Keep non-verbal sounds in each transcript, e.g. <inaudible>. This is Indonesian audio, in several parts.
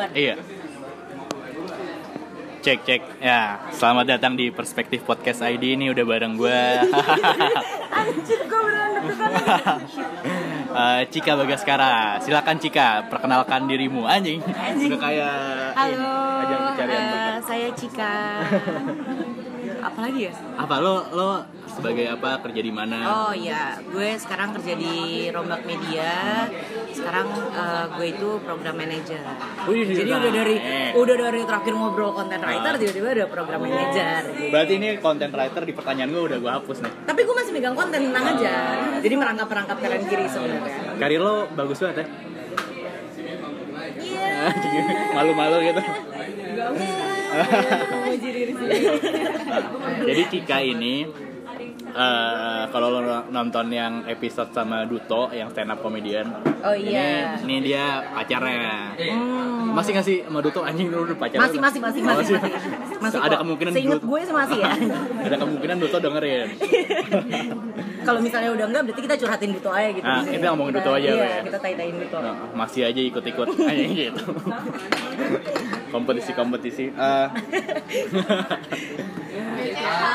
sebulan. Iya. Cek cek ya selamat datang di Perspektif Podcast ID ini udah bareng gue <laughs> Anjir, gue beneran. <laughs> Eh, Cika Bagaskara silakan Cika perkenalkan dirimu anjing Anjing. udah kayak Halo, eh, bakat. saya Cika. <laughs> Apalagi ya? apa lo lo sebagai apa kerja di mana Oh iya, gue sekarang kerja di Rombak Media. Sekarang eh, gue itu program manager. Wih, Jadi udah dari Eh. udah dari terakhir ngobrol content writer, Ah. tiba-tiba ada program manager. berarti ini content writer di pertanyaan gue udah gue hapus nih Tapi gue masih megang konten tenang aja. Jadi merangkap-merangkap kanan kiri sebenarnya. karir lo bagus banget ya Iya. <laughs> malu-malu gitu Nah, jadi Cika ini eh, kalau lo nonton yang episode sama Duto yang stand up comedian Oh iya. ini, ini dia pacarnya Hmm. masih nggak sih sama Duto anjing lu udah pacaran Masih, masih, masih, Oh, masih, masih. Masih ada kok. kemungkinan Seinget Duto- gue sih masih ya. <laughs> ada kemungkinan Duto dengerin <laughs> Kalau misalnya udah enggak, berarti kita curhatin Duto aja gitu. Ah, kita ngomongin Duto aja, Iya, kita tai-taiin Duto. Nah, masih aja ikut-ikut <laughs> anjing gitu kompetisi-kompetisi Eh,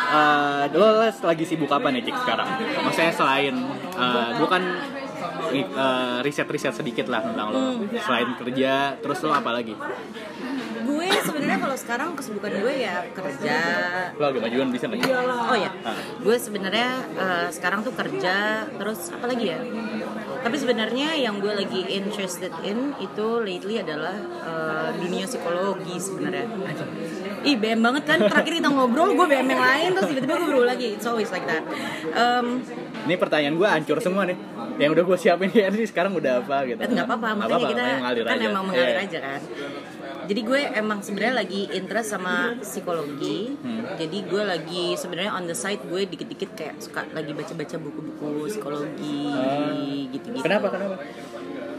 eh, lo lagi sibuk apa nih Cik sekarang? Maksudnya selain eh, gue kan eh, riset-riset sedikit lah tentang lo selain kerja terus lo apa lagi? Gue sebenarnya kalau sekarang kesibukan gue ya kerja. Lo agak majuan bisa nggak? Oh ya, Ah. gue sebenarnya eh, sekarang tuh kerja, terus apa lagi ya? Tapi sebenarnya yang gue lagi interested in itu lately adalah eh, dunia psikologi sebenarnya. Ih, BM banget kan. Terakhir kita ngobrol, gue BM yang lain, terus tiba-tiba gue berulang lagi. It's always like that. Em, Ini pertanyaan gue hancur semua nih. Yang udah gue siapin <laughs> ya sih sekarang udah apa gitu? Nggak apa-apa, makanya kita makanya mengalir kan aja. emang mengalir Iya. aja kan. Jadi gue emang sebenarnya lagi interest sama psikologi. Hmm. Jadi gue lagi sebenarnya on the side gue dikit-dikit kayak suka lagi baca-baca buku-buku psikologi Ah. gitu-gitu. Kenapa? Kenapa?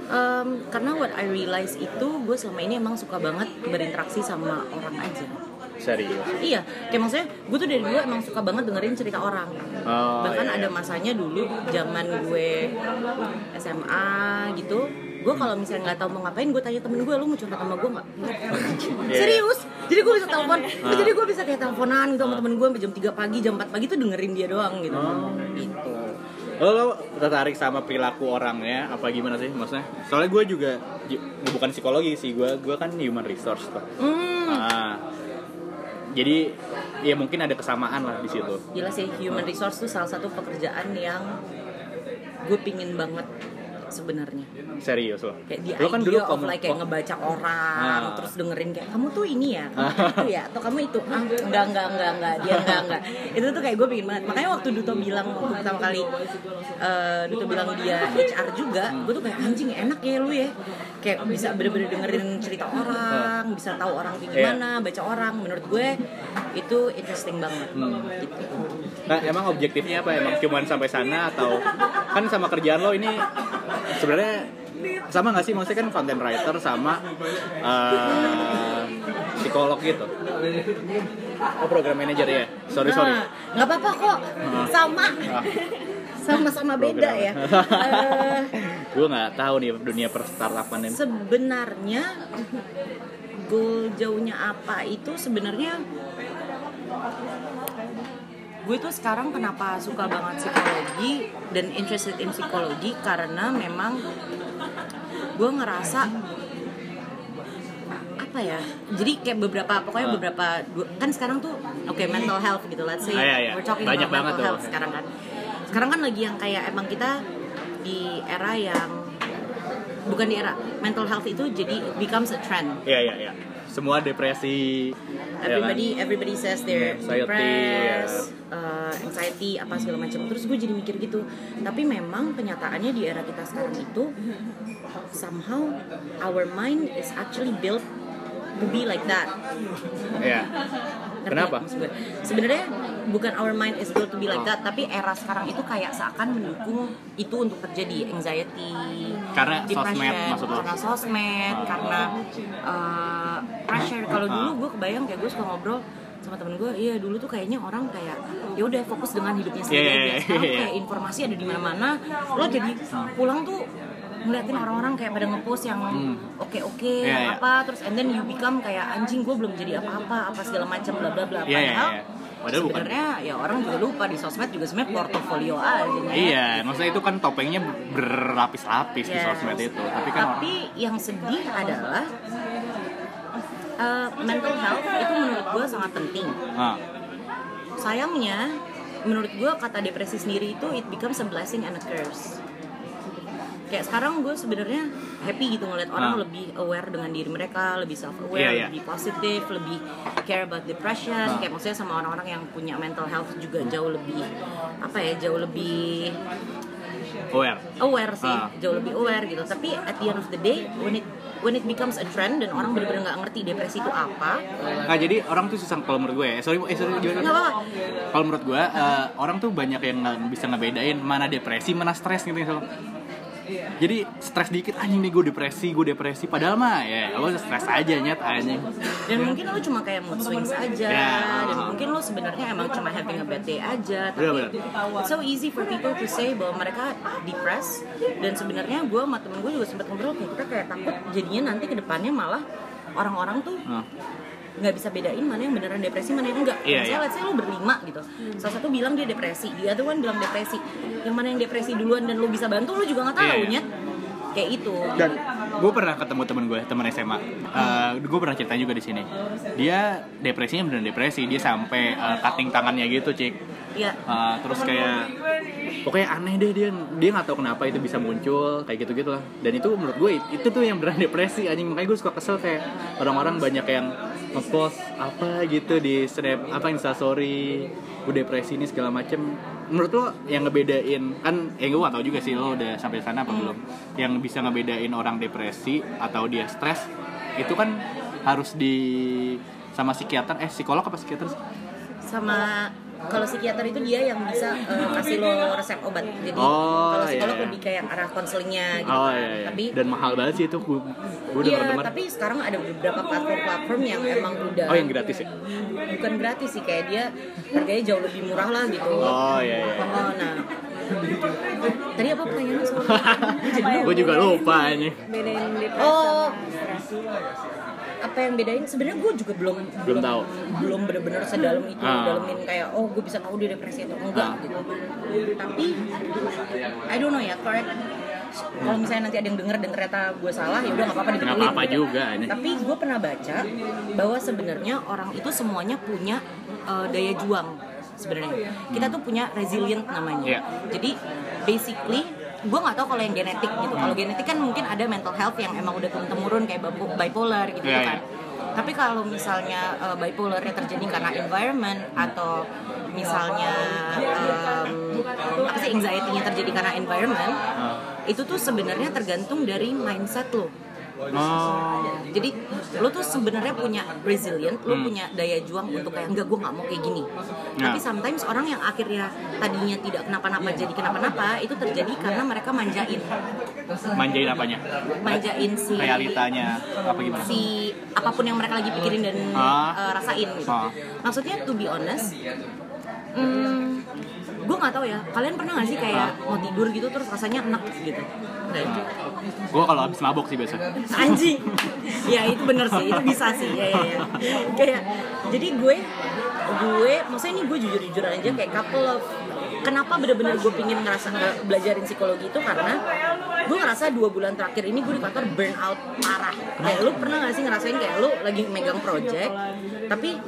Em, karena what I realize itu gue selama ini emang suka banget berinteraksi sama orang aja. Serius. Iya, kayak maksudnya gue tuh dari dulu emang suka banget dengerin cerita orang. Oh, Bahkan iya, ada iya. masanya dulu zaman gue SMA gitu, gue kalau misalnya nggak tahu mau ngapain, gue tanya temen gue, lu mau curhat sama gue nggak? <laughs> Iya. Serius? Jadi gue bisa telepon, Ah. jadi gue bisa kayak teleponan gitu sama temen gue sampai jam 3 pagi, jam 4 pagi tuh dengerin dia doang gitu. Oh. Gitu. Lo, lo tertarik sama perilaku orangnya apa gimana sih maksudnya? Soalnya gue juga ju- bukan psikologi sih, gue gue kan human resource tuh. Hmm, Ah, jadi ya mungkin ada kesamaan lah di situ. gila sih human resource tuh salah satu pekerjaan yang gue pingin banget sebenarnya. Serius lo. kayak di Lo kan idea dulu of komu- like kayak ngebaca orang Ah. terus dengerin kayak kamu tuh ini ya kamu tuh itu ya atau kamu itu <laughs> ah, enggak enggak enggak enggak dia enggak enggak itu tuh kayak gue pengen banget makanya waktu Duto bilang waktu pertama kali eh, Duto bilang dia HR juga gue tuh kayak anjing enak ya lu ya kayak bisa bener-bener dengerin cerita orang bisa tahu orang kayak Iya. gimana baca orang menurut gue itu interesting banget Hmm. gitu Nah, emang objektifnya apa? Emang cuman sampai sana atau kan sama kerjaan lo ini sebenarnya sama nggak sih? Maksudnya kan content writer sama eh, psikolog gitu. Oh, program manager ya. Sorry sorry. Nah, nggak apa-apa kok sama Ah, sama-sama beda ya <laughs> gue nggak tahu nih dunia per startupan ini. sebenarnya goal jauhnya apa itu sebenarnya gue tuh sekarang kenapa suka banget psikologi dan interested in psikologi karena memang gue ngerasa apa ya jadi kayak beberapa pokoknya Ah. beberapa kan sekarang tuh oke mental health gitu let's say Ah, iya, iya. we're talking Banyak about banget mental tuh. health sekarang kan sekarang kan lagi yang kayak emang kita di era yang bukan di era mental health itu jadi becomes a trend Iya iya iya. Semua depresi. ya kan? everybody everybody says they're Anxiety, depressed uh, anxiety apa segala macam terus gue jadi mikir gitu tapi memang kenyataannya di era kita sekarang itu somehow our mind is actually built to be like that Iya. Ngerti Kenapa? Sebenarnya bukan our mind is built to be like that, tapi era sekarang itu kayak seakan mendukung itu untuk terjadi anxiety, Karena depression, sosmed maksud karena sosmed, karena uh, pressure. Kalau dulu gue kebayang kayak gue suka ngobrol sama temen gue, iya dulu tuh kayaknya orang kayak ya udah fokus dengan hidupnya sendiri Iya, aja. iya, Sekarang iya. kayak informasi ada di mana-mana, lo jadi pulang tuh ngeliatin orang-orang kayak pada ngepost yang oke oke Hmm. Iya, iya. apa terus and then you become kayak anjing gue belum jadi apa-apa apa segala macam bla bla bla Iya, iya, padahal iya. Padahal bukan. sebenarnya ya orang juga lupa di sosmed juga sebenarnya portofolio aja. Iya, maksudnya itu kan topengnya berlapis-lapis di Yes. sosmed itu. Tapi kan Tapi yang sedih adalah uh, mental health itu menurut gue sangat penting. ah, Sayangnya, menurut gue kata depresi sendiri itu it becomes a blessing and a curse. Kayak sekarang gue sebenarnya happy gitu ngeliat orang Ah. lebih aware dengan diri mereka, lebih self aware, Iya, iya. lebih positif, lebih care about depression. Ah. Kayak maksudnya sama orang-orang yang punya mental health juga jauh lebih apa ya, jauh lebih aware. aware sih Ah. jauh lebih aware gitu tapi at the end of the day when it when it becomes a trend dan orang benar-benar nggak ngerti depresi itu apa Nah, jadi orang tuh susah kalau menurut gue ya. Sorry, eh, sorry gimana? Kalau menurut gue, eh, orang tuh banyak yang nggak bisa ngebedain mana depresi, mana stres gitu. Gitu. Jadi stres dikit anjing nih gue depresi, gue depresi. Padahal mah ya lo stres aja nyet anjing. dan mungkin lo cuma kayak mood swings aja Ya. dan mungkin lo sebenarnya emang cuma having a bad day aja Bener, tapi it's so easy for people to say bahwa mereka depressed dan sebenarnya gue sama temen gue juga sempat ngobrol kayak kita kayak takut jadinya nanti ke depannya malah orang-orang tuh Nah, nggak bisa bedain mana yang beneran depresi mana yang enggak. Iya, Misalnya iya. let's say lo berlima gitu. Salah satu bilang dia depresi, dia tuh kan bilang depresi. Yang mana yang depresi duluan dan lo bisa bantu lo juga nggak tahu iya. nyet. Kayak itu. dan gue pernah ketemu temen gue, temen SMA. Eh, gue pernah cerita juga di sini. Dia depresinya beneran depresi. Dia sampai eh, cutting tangannya gitu, cik. Iya. Uh, terus kayak pokoknya aneh deh dia dia nggak tahu kenapa itu bisa muncul kayak gitu gitu lah dan itu menurut gue itu tuh yang beneran depresi anjing makanya gue suka kesel kayak orang-orang banyak yang ngepost apa gitu di snap apa instastory gue depresi ini segala macem. Menurut lo yang ngebedain kan ya gue gak tau juga sih lo udah sampai sana apa belum. Yang bisa ngebedain orang depresi atau dia stres itu kan harus di sama psikiater eh psikolog apa psikiater? Sama kalau psikiater itu dia yang bisa eh, kasih lo resep obat. Jadi Oh, kalau psikolog iya, iya. lebih kayak arah konselingnya gitu. Oh kan. iya, iya. Tapi dan mahal banget sih itu gue gue Iya, denger tapi sekarang ada beberapa platform-platform yang emang udah oh yang gratis ya bukan gratis sih kayak dia harganya jauh lebih murah lah gitu. oh iya iya Oh, nah. Tadi apa pertanyaannya soalnya? <laughs> gue juga lupa ini Oh. Apa yang bedain sebenarnya gue juga belum Belum tahu. belum benar-benar sedalam itu Ah. dalamin kayak oh gue bisa tahu dia depresi atau enggak Ah. gitu tapi I don't know ya correct kalau misalnya nanti ada yang denger dan ternyata gue salah ya udah nggak apa-apa dibetulin apa-apa juga ini tapi gue pernah baca bahwa sebenarnya orang itu semuanya punya uh, daya juang sebenarnya kita tuh punya resilient namanya Iya. jadi basically gue nggak tahu kalau yang genetik gitu. Kalau genetik kan mungkin ada mental health yang emang udah turun temurun kayak bipo- bipolar gitu Iya, kan. tapi kalau misalnya uh, bipolarnya terjadi karena environment atau misalnya um, apa sih anxiety-nya terjadi karena environment itu tuh sebenarnya tergantung dari mindset lo oh jadi lo tuh sebenarnya punya resilient, lo punya daya juang untuk kayak enggak gue nggak mau kayak gini. Nah. Tapi sometimes orang yang akhirnya tadinya tidak kenapa-napa jadi kenapa-napa itu terjadi karena mereka manjain, manjain apanya manjain si realitanya apa gimana si apa pun yang mereka lagi pikirin dan Ah. eh, rasain gitu. Ah. Maksudnya to be honest, hmm, gue nggak tahu ya. Kalian pernah nggak sih kayak mau tidur gitu terus rasanya enak gitu? Ya? gue kalau habis mabok sih biasa anjing ya itu bener sih itu bisa sih ya ya, ya. kayak jadi gue gue maksudnya ini gue jujur jujuran aja kayak couple of kenapa bener-bener gue pingin ngerasa nge- belajarin psikologi itu? Karena gue ngerasa dua bulan terakhir ini gue di kantor burn out parah. Kayak lu pernah gak sih ngerasain kayak lu lagi megang project tapi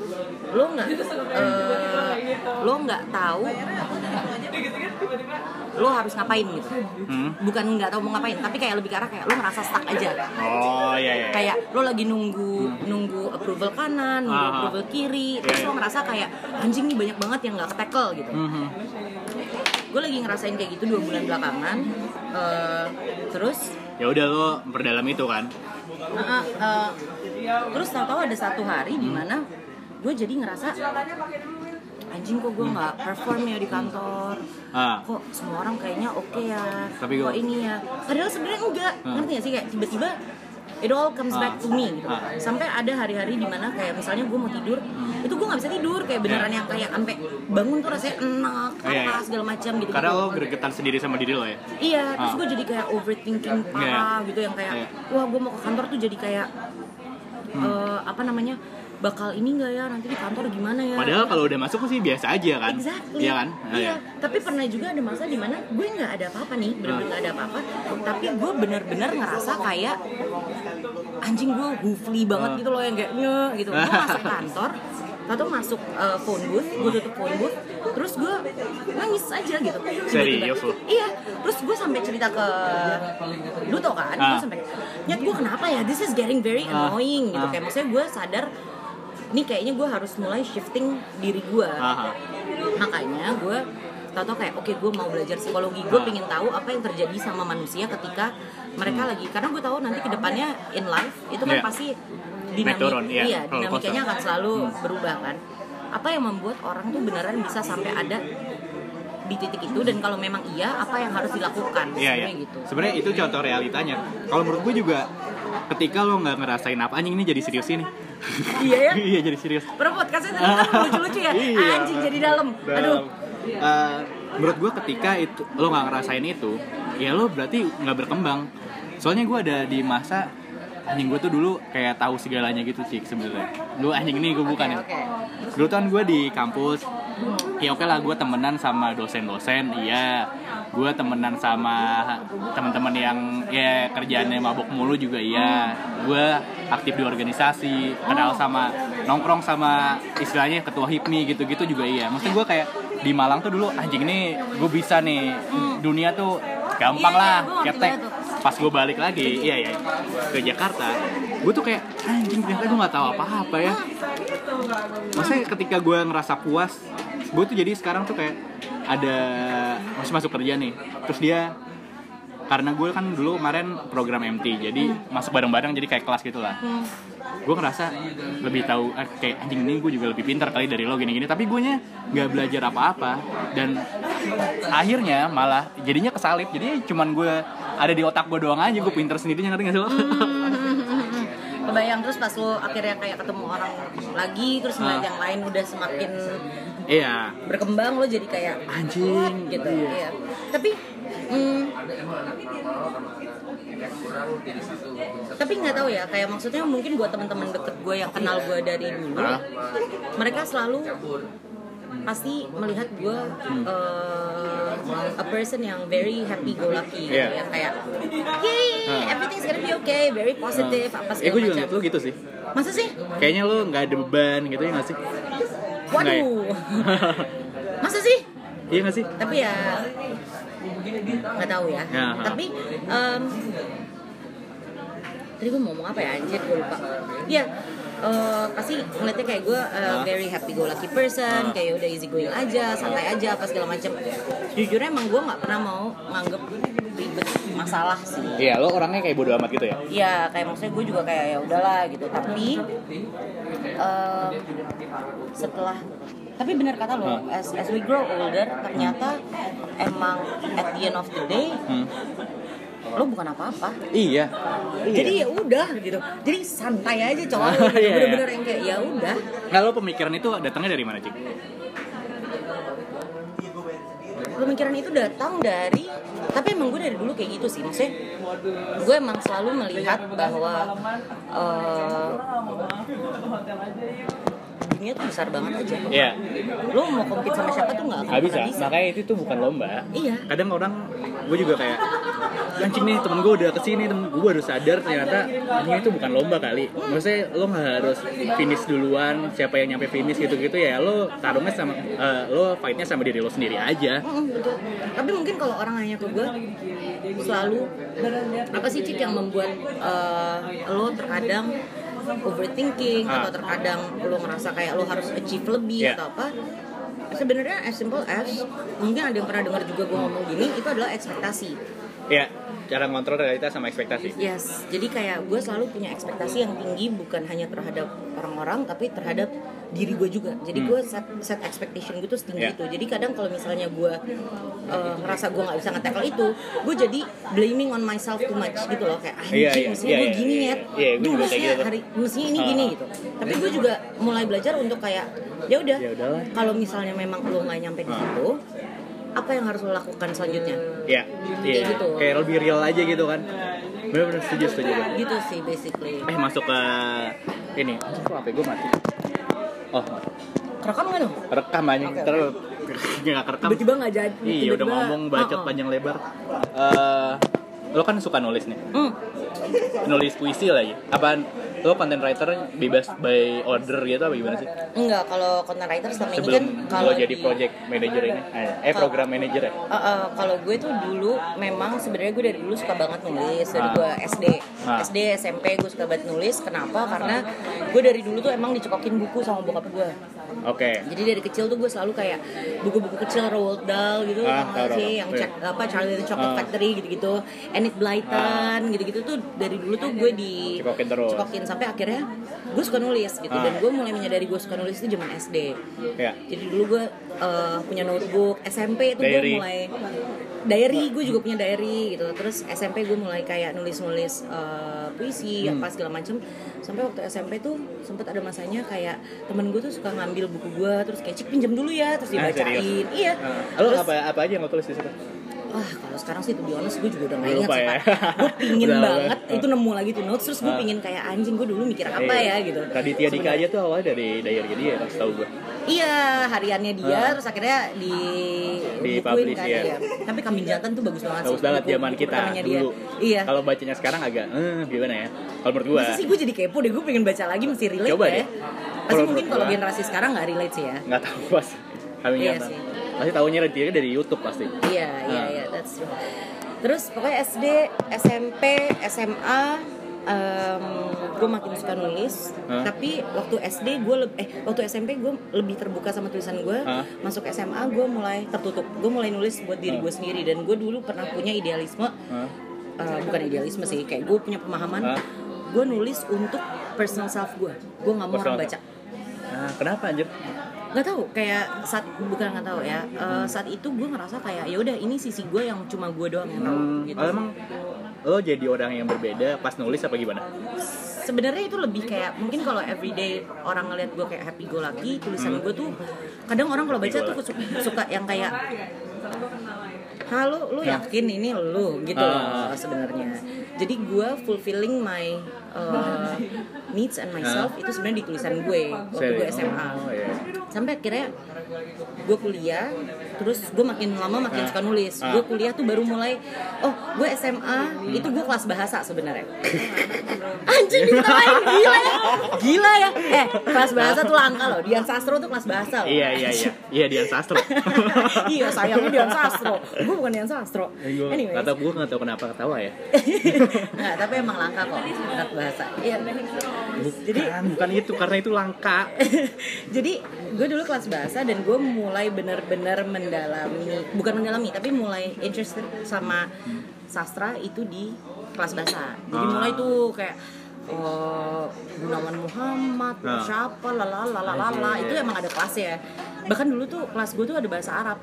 lu nggak eh, lu nggak tahu lu harus ngapain gitu. Hmm? bukan nggak tahu mau ngapain tapi kayak lebih ke arah kayak lu ngerasa stuck aja. Oh iya iya kayak lo lagi nunggu nunggu approval kanan nunggu Ah. approval kiri terus Iya, lo ngerasa kayak anjing nih banyak banget yang nggak tackle gitu. Mhm. Gue lagi ngerasain kayak gitu dua bulan belakangan. Eh, terus? Ya udah lo berdalam itu kan? Uh, uh, terus tahu-tahu ada satu hari di mana gue jadi ngerasa anjing kok gue nggak perform ya di kantor? Ah. Kok semua orang kayaknya oke ya? Tapi kok gua- ini ya? Padahal sebenarnya enggak. Hmm. ngerti gak sih? Kayak tiba-tiba it all comes Ah. back to me gitu. Ah. sampai ada hari-hari di mana kayak misalnya gue mau tidur itu gue nggak bisa tidur kayak beneran Iya. yang kayak sampai bangun tuh rasanya enak Iya, iya. apa segala macam gitu Karena lo gregetan sendiri sama diri lo ya. Iya, terus Ah. gue jadi kayak overthinking parah gitu yang kayak, wah gue mau ke kantor tuh jadi kayak eh, apa namanya bakal ini nggak ya nanti di kantor gimana ya? Padahal kalau udah masuk sih biasa aja kan. Exactly. Iya kan? Nah, Iya. ya. Tapi pernah juga ada masa di mana gue nggak ada apa-apa nih, bener-bener nggak ada apa-apa. Tapi gue bener-bener ngerasa kayak anjing gue goofy banget gitu loh yang kayak "Nye," gitu. Gue masuk <laughs> kantor, atau masuk uh, phone booth, gue tutup phone booth, terus gue nangis aja gitu. Serius lo? Iya. Terus gue sampai cerita ke Duto kan, Ah. gue sampai nyat gue kenapa ya? This is getting very Ah. annoying gitu. Ah. Kayak maksudnya gue sadar nih kayaknya gue harus mulai shifting diri gue makanya gue tau-tau kayak oke gue mau belajar psikologi gue pengen tahu apa yang terjadi sama manusia ketika mereka lagi karena gue tahu nanti ke depannya in life itu kan Hmm. Iya. pasti dinamik turun, iya. iya dinamikanya akan selalu Hmm. berubah kan apa yang membuat orang tuh beneran bisa sampai ada di titik itu dan kalau memang iya apa yang harus dilakukan Iya, iya. Sebenarnya gitu Sebenarnya itu contoh realitanya. Kalau menurut gue juga ketika lo nggak ngerasain apa anjing ini jadi serius ini. Iya ya <laughs> iya jadi serius. Pernah podcastnya tadi kan <laughs> lucu-lucu ya Iya. anjing jadi dalam aduh Eh, menurut gue ketika itu lo nggak ngerasain itu, ya lo berarti nggak berkembang. Soalnya gue ada di masa anjing gue tuh dulu kayak tahu segalanya gitu cik sebenarnya. Lu anjing ini gue bukan ya. oke Dulu kan gue di kampus, ya oke lah gue temenan sama dosen-dosen, iya. Gue temenan sama teman-teman yang ya kerjaannya mabok mulu juga iya. Gue aktif di organisasi, kenal sama nongkrong sama istilahnya ketua HIPMI gitu-gitu juga iya. Maksud gue kayak di Malang tuh dulu anjing nih gue bisa nih dunia tuh gampang Iya, lah iya, gua ngerti ketek pas gue balik lagi iya iya ke Jakarta gue tuh kayak anjing ternyata gue nggak tahu apa-apa ya maksudnya ketika gue ngerasa puas gue tuh jadi sekarang tuh kayak ada masih masuk kerja nih. Terus dia karena gue kan dulu kemarin program MT jadi masuk bareng-bareng jadi kayak kelas gitu lah. Hmm. gue ngerasa lebih tahu eh, kayak anjing ini gue juga lebih pintar kali dari lo gini-gini. Tapi gue nya nggak belajar apa-apa. Dan akhirnya malah jadinya kesalip. Jadi cuman gue ada di otak gue doang aja gue pintar sendirinya ngerti gak sih lo? <laughs> Kebayang terus pas lo akhirnya kayak ketemu orang lagi terus ngeliat Ah. yang lain udah semakin iya. Berkembang lo jadi kayak anjing gitu. iya. Tapi hmm, tapi nggak tahu ya kayak maksudnya mungkin buat teman-teman deket gue yang kenal gue dari dulu mereka selalu pasti melihat gue uh, a person yang very happy go lucky gitu Iya. yang kayak yay Hah. everything's gonna be okay very positive apa ya segala gue juga macam. gitu sih. Masa sih? Kayaknya lo nggak ada beban gitu ya nggak sih? ya? Waduh. <laughs> Masa sih? Iya nggak sih? Tapi ya nggak tahu ya, Ya, tapi em, tadi gue mau ngomong apa ya? Anjir gue lupa. Ya eh, pasti ngeliatnya kayak gue Ah. very happy go lucky person kayak udah easy going aja santai aja apa segala macam jujurnya emang gue nggak pernah mau nganggep ribet masalah sih iya lo orangnya kayak bodo amat gitu ya ya kayak maksudnya gue juga kayak ya udahlah gitu tapi em, setelah tapi benar kata lo Hah. as, as we grow older ternyata emang at the end of the day Hmm. Lo bukan apa-apa. Iya. Jadi ya udah gitu. Jadi santai aja cowok gitu. <laughs> Iya, iya. bener-bener yang kayak ya udah. Nggak lo pemikiran itu datangnya dari mana cik? Pemikiran itu datang dari tapi emang gue dari dulu kayak gitu sih. Maksudnya gue emang selalu melihat bahwa eh, dunia tuh besar banget aja. Iya. Lo mau compete sama siapa tuh nggak akan Gak bisa, bisa. Makanya itu tuh bukan lomba. Iya. Kadang orang, gue juga kayak Anjing nih, temen gue udah ke sini, temen gue baru sadar ternyata Anjing itu bukan lomba kali. Maksudnya lo gak harus finish duluan, siapa yang nyampe finish gitu-gitu ya Lo tarungnya sama, eh, lo fightnya sama diri lo sendiri aja. Mm, betul. Tapi mungkin kalau orang nanya ke gue selalu apa sih cik yang membuat eh, lo terkadang overthinking Ah. atau terkadang lo ngerasa kayak lo harus achieve lebih Yeah. atau apa? Sebenarnya as simple as mungkin ada yang pernah dengar juga gue ngomong gini itu adalah ekspektasi. Ya, cara ngontrol realitas sama ekspektasi Yes, jadi kayak gue selalu punya ekspektasi yang tinggi bukan hanya terhadap orang-orang tapi terhadap diri gue juga. Jadi gue set, set expectation gue tuh setinggi Hmm. Ya. itu. Jadi kadang kalau misalnya gue uh, ngerasa gue nggak bisa nge-tackle itu, gue jadi blaming on myself too much gitu loh kayak anjing Iya, iya, mestinya iya, gue iya, gini ya. Iya, gue mestinya gitu. hari mestinya ini gini gitu. Tapi gue juga mulai belajar untuk kayak ya udah Ya kalau misalnya memang lo nggak nyampe di situ, apa yang harus lo lakukan selanjutnya? ya iya gitu. kayak lebih real aja gitu kan bener-bener setuju setuju. Gitu sih basically. eh masuk ke ini anjing kok HP gue mati oh Kerekam nggak dong? rekam anjing Oke, terus nggak kerekam Tiba-tiba nggak jadi. iya udah ngomong bacot Uh-uh. panjang lebar Eh, lo kan suka nulis nih Hmm. nulis puisi lagi apaan lo content writer bebas by order gitu apa gimana sih? Enggak, kalau content writer selama ini kan sebelum kalau jadi di- project manager ini. Eh, eh program manager ya? Uh, uh, kalau gue tuh dulu memang sebenarnya gue dari dulu suka banget nulis dari Ah. gue SD Ah. SD SMP gue suka banget nulis. Kenapa? Karena gue dari dulu tuh emang dicekokin buku sama bokap gue. Oke. Jadi dari kecil tuh gue selalu kayak buku-buku kecil Roald Dahl gitu Ah, tau sih? Yang Iya. cek apa Charlie and the Chocolate Ah. Factory gitu-gitu. Enid Blyton gitu-gitu tuh dari dulu tuh gue di Cekokin terus. cekokin sampai akhirnya gue suka nulis gitu. Ah. dan gue mulai menyadari gue suka nulis itu zaman SD ya. Jadi dulu gue uh, punya notebook SMP itu gue mulai diary gue juga punya diary gitu. Terus SMP gue mulai kayak nulis-nulis uh, puisi Hmm. apa segala macem. Sampai waktu SMP tuh sempet ada masanya kayak temen gue tuh suka ngambil buku gue terus kayak cik pinjam dulu ya terus Ah, dibacain. serius? iya. Ah, lo terus apa apa aja yang lo tulis di situ wah kalau sekarang sih to be honest gue juga udah gak ingat ya? Gue pingin <laughs> banget itu nemu lagi tuh notes terus gue Ah. pingin kayak anjing gue dulu mikir apa Iya. ya gitu Raditya Dika aja tuh awalnya dari diary dia pas tahu gue Iya, hariannya dia Ah. terus akhirnya di Di-publish, kan iya. ya. Tapi kambing jantan tuh bagus banget bagus sih. banget zaman kita dia. dulu Iya. kalau bacanya sekarang agak eh gimana ya kalau menurut gue sih gue jadi kepo deh, gue pengen baca lagi mesti relate Coba ya. deh. Pasti mungkin kalau generasi sekarang nggak relate sih ya. nggak tahu pas kami Iya nyata sih. Pasti tahunya Raditya dari YouTube pasti Iya, iya, Ah. iya, that's true. Terus pokoknya SD, SMP, SMA gue makin suka nulis Hah? tapi waktu SD gue eh waktu SMP gue lebih terbuka sama tulisan gue Hah? masuk SMA gue mulai tertutup gue mulai nulis buat diri Hah? gue sendiri dan gue dulu pernah punya idealisme Hah? uh, bukan idealisme sih kayak gue punya pemahaman Hah? gue nulis untuk personal self gue gue nggak mau orang baca nah kenapa anjir nggak tahu kayak saat bukan nggak tahu ya uh, saat itu gue ngerasa kayak ya udah ini sisi gue yang cuma gue doang yang tahu Hmm, gitu oh, emang lo jadi orang yang berbeda pas nulis apa gimana sebenarnya itu lebih kayak mungkin kalau everyday orang ngeliat gue kayak happy go lucky tulisan gue tuh kadang orang kalau baca Hmm. Tuh suka, suka yang kayak halo lu Nah. yakin ini lu gitu loh sebenarnya jadi gue fulfilling my uh, needs and myself itu sebenarnya di tulisan gue waktu gue? SMA oh, iya. Sampai akhirnya gue kuliah terus gue makin lama makin suka nulis. Ah. gue kuliah tuh baru mulai oh gue SMA Hmm. itu gue kelas bahasa sebenarnya. <laughs> Anjing diketawain gila ya. Gila ya. Eh kelas bahasa tuh langka loh. Dian Sastro tuh kelas bahasa loh. Iya iya iya. Iya Dian Sastro. <laughs> Iya sayangnya Dian Sastro. Gue bukan Dian Sastro. Anyway tahu gue nggak tahu kenapa ketawa ya. <laughs> Nggak tapi emang langka kok anak bahasa. Iya. Jadi bukan bukan itu karena itu langka. Jadi gue dulu kelas bahasa dan gue mulai benar-benar mendalami bukan mendalami tapi mulai interested sama sastra itu di kelas bahasa jadi Ah. mulai tuh kayak oh, Gunawan Muhammad Ah. siapa lalalala Iya, itu iya. emang ada kelasnya bahkan dulu tuh kelas gue tuh ada bahasa Arab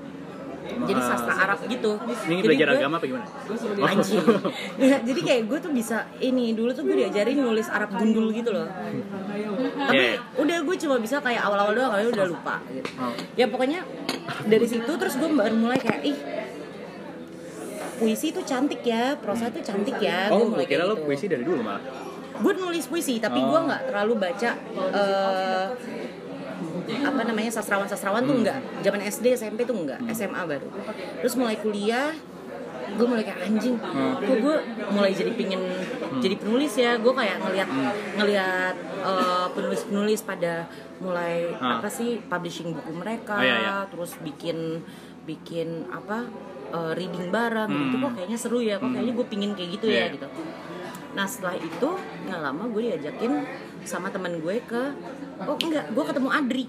jadi Ah. sastra Arab gitu ini Jadi belajar gue- agama apa gimana Anjing. Nggak, <laughs> jadi kayak gue tuh bisa ini dulu tuh gue diajarin nulis Arab gundul gitu loh. Tapi Iya, iya. udah gue cuma bisa kayak awal-awal doang kali udah lupa gitu. Oh. Ya pokoknya dari situ terus gue baru mulai kayak ih puisi itu cantik ya, prosa itu cantik ya. oh Gue kira lo gitu. puisi dari dulu malah Gue nulis puisi tapi Oh. gue nggak terlalu baca eh, apa namanya sastrawan-sastrawan tuh Hmm. enggak. Zaman SD, SMP tuh enggak, SMA baru. Terus mulai kuliah gue mulai kayak anjing Hmm. kok gue mulai jadi pingin jadi penulis ya gue kayak ngelihat Hmm. ngelihat eh, penulis-penulis pada mulai Ah. apa sih publishing buku mereka Oh, iya, iya. terus bikin bikin apa eh, reading bareng Hmm. gitu kok kayaknya seru ya kok kayaknya gue pingin kayak gitu Iya. ya gitu nah setelah itu nggak lama gue diajakin sama temen gue ke oh enggak gue ketemu Adri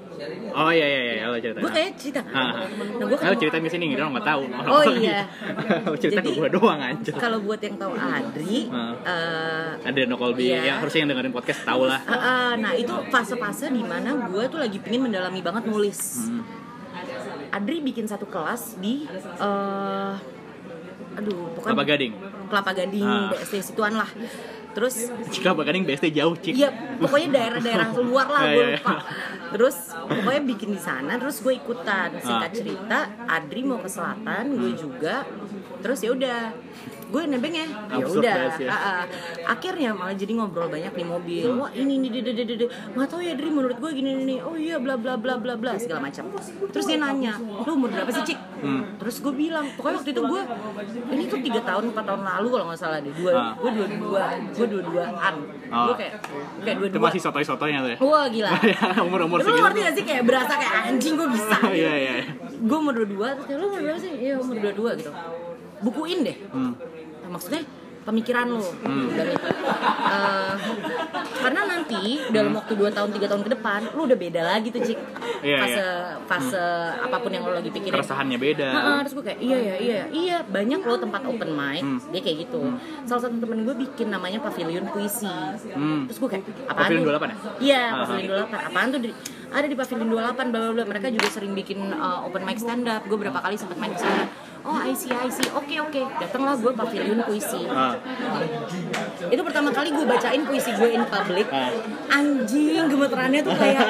Oh iya iya iya, lo cerita. gue kayak cerita Ah. nah gue ketemu cerita di sini lo nggak tahu. Oh iya. <laughs> Cerita ke Jadi- gue doang aja. kalau buat yang tahu Adri eh, Ada No Colby Iya. yang harusnya yang dengerin podcast tahu lah. Ah, ah, nah itu fase-fase di mana gue tuh lagi pingin mendalami banget nulis. Hmm. Adri bikin satu kelas di, eh aduh, bukan Kelapa Gading. Kelapa Gading, Ah. Situan lah. Terus, Kelapa Gading BSD jauh, Cik. iya pokoknya daerah-daerah luar lah Ah, <laughs> gue iya, iya. lupa. Terus pokoknya bikin di sana, terus gue ikutan. Singkat Ah. cerita, Adri mau ke selatan, gue juga. Terus ya udah, gue nebeng ya, ya udah. ya. Ah, ah. Akhirnya malah jadi ngobrol banyak di mobil. Wah ini nih, dede, dede, dede. nggak tahu ya Dri menurut gue gini nih. Oh iya bla bla bla bla bla segala macam. Terus dia nanya, lu umur berapa sih cik? Hmm. Terus gue bilang, pokoknya waktu itu gue ini tuh tiga tahun empat tahun lalu kalau nggak salah deh. Dua, Ah. gue dua dua, gue dua duaan. Ah. Gue kayak kayak dua dua. masih sotoy-sotoynya tuh ya. Wah gila. <laughs> Umur-umur Tapi lu segitu. ngerti gak sih kayak berasa kayak anjing gue bisa. <laughs> Iya iya. Gue umur dua dua, terus kayak, lu umur berapa sih? Iya umur dua dua gitu. Bukuin deh. Hmm. Nah, maksudnya pemikiran lo dan itu Eh, karena nanti dalam waktu 2 tahun 3 tahun ke depan lu udah beda lagi tuh cik. Iya, fase iya. fase apa pun yang lo lagi pikirin. Keresahannya beda. Heeh, terus gue kayak iya ya iya. Iya banyak loh tempat open mic Hmm. dia kayak gitu. Salah satu temen gue bikin namanya pavilion puisi. Hmm. terus gue kayak apaan Pavilion tuh? 28 ya? iya Ah, pavilion 28 apaan tuh di, ada di pavilion 28 bla bla bla. Mereka juga sering bikin uh, open mic stand up gue berapa kali sempat main ke sana oh I see I see oke oke datanglah gue pavilion puisi Ah. itu pertama kali gue bacain puisi gue in public Ah. anjing gemeterannya tuh kayak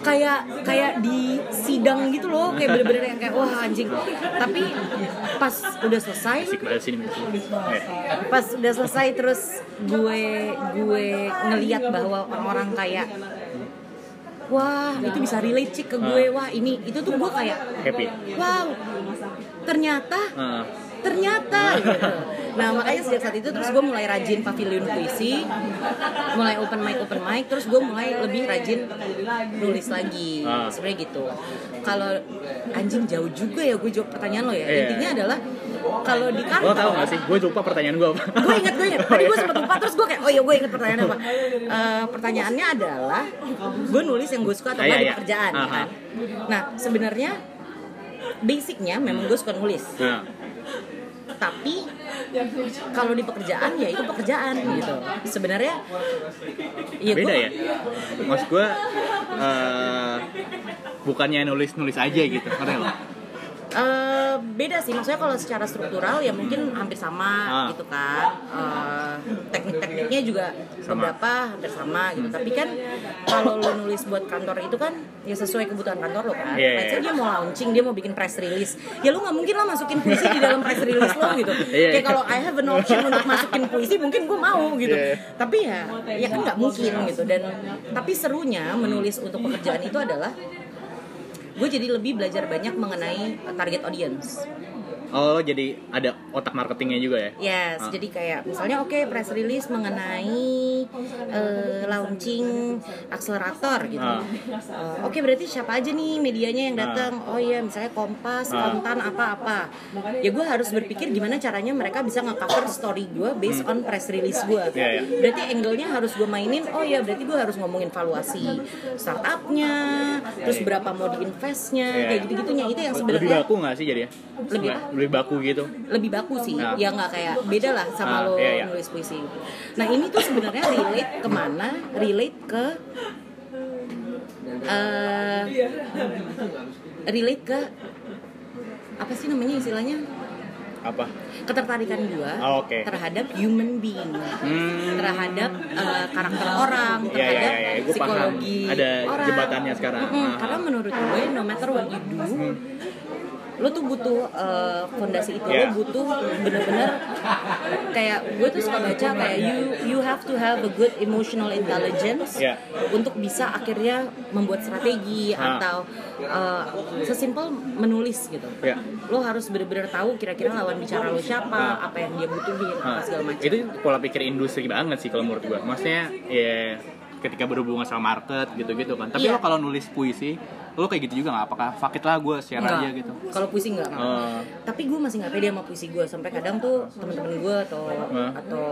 kayak kayak di sidang gitu loh kayak bener-bener yang kayak wah anjing tapi pas udah selesai. Eh. pas udah selesai terus gue gue ngeliat bahwa orang-orang kayak wah itu bisa relate cik ke gue wah ini itu tuh gue kayak Happy. wow ternyata Ah. ternyata gitu. Nah makanya sejak saat itu terus gue mulai rajin pavilion puisi, mulai open mic open mic, terus gue mulai lebih rajin nulis lagi, Ah. sebenarnya gitu. Kalau anjing jauh juga ya gue jawab pertanyaan lo ya. Iya. Intinya adalah kalau di Lo kantor tau gak sih? Gue lupa pertanyaan gue apa. gue inget gue inget <laughs> tadi gue sempat lupa terus gue kayak oh iya gue inget pertanyaannya apa Eh, pertanyaannya adalah gue nulis yang gue suka atau Ah, enggak iya, di iya. pekerjaan ya kan nah sebenarnya basicnya memang gue suka nulis Nah. tapi kalau di pekerjaan ya itu pekerjaan gitu sebenarnya ya Beda gue ya? Maksud gue eh, bukannya nulis-nulis aja gitu. Ngerti lo? Eh, beda sih maksudnya kalau secara struktural ya mungkin hampir sama Ah. gitu kan Eh, teknik-tekniknya juga Sama. beberapa hampir sama gitu tapi kan kalau lo nulis buat kantor itu kan ya sesuai kebutuhan kantor lo kan Iya, Let's say iya. dia mau launching dia mau bikin press release ya lo nggak mungkin lah masukin puisi di dalam press release lo gitu <laughs> Iya, kayak iya. kalau I have an option untuk masukin puisi mungkin gue mau gitu Iya. tapi ya ya kan nggak mungkin gitu dan tapi serunya menulis untuk pekerjaan itu adalah gue jadi lebih belajar banyak mengenai target audience. Oh, jadi ada otak marketingnya juga ya? Yes, Ah. jadi kayak misalnya oke press release mengenai eh, launching akselerator gitu. Ah. Eh, oke berarti siapa aja nih medianya yang datang? Oh iya misalnya Kompas, Ah. Kontan apa-apa. Ya gue harus berpikir gimana caranya mereka bisa nge-cover story gue based on press release gue. Hmm. Iya, iya. Berarti angle-nya harus gue mainin. Oh iya berarti gue harus ngomongin valuasi startupnya, terus berapa mau diinvestnya, Iya. kayak gitu-gitunya itu yang Lebih sebenarnya baku gak sih jadinya? Lebih Nggak, lebih baku gitu. lebih baku sih Nah. ya nggak kayak beda lah sama Ah, lo iya, iya. nulis puisi nah ini tuh sebenarnya relate ke mana relate ke eh relate ke apa sih namanya istilahnya Apa? ketertarikan gua Oh, oke. terhadap human being Hmm. terhadap eh, karakter orang Iya, iya, terhadap iya. Gua paham. psikologi Ada orang jembatannya sekarang. Mm-mm, Ah. karena menurut gue no matter what you do lo tuh butuh eh, fondasi itu Yeah. lo butuh bener-bener kayak gue tuh suka baca kayak you you have to have a good emotional intelligence Yeah. untuk bisa akhirnya membuat strategi Ah. atau eh, sesimpel menulis gitu Ya. lo harus bener-bener tahu kira-kira lawan bicara lo siapa apa yang dia butuhin apa Nah, segala macam itu pola pikir industri banget sih kalau menurut gua. Maksudnya ya ketika berhubungan sama market gitu-gitu kan tapi Iya. lo kalau nulis puisi lo kayak gitu juga nggak apakah fuck it lah gue share Enggak. aja gitu Kalau puisi enggak. Eh, Tapi gue masih nggak pede sama puisi gue sampai kadang tuh temen-temen gue atau Hah? atau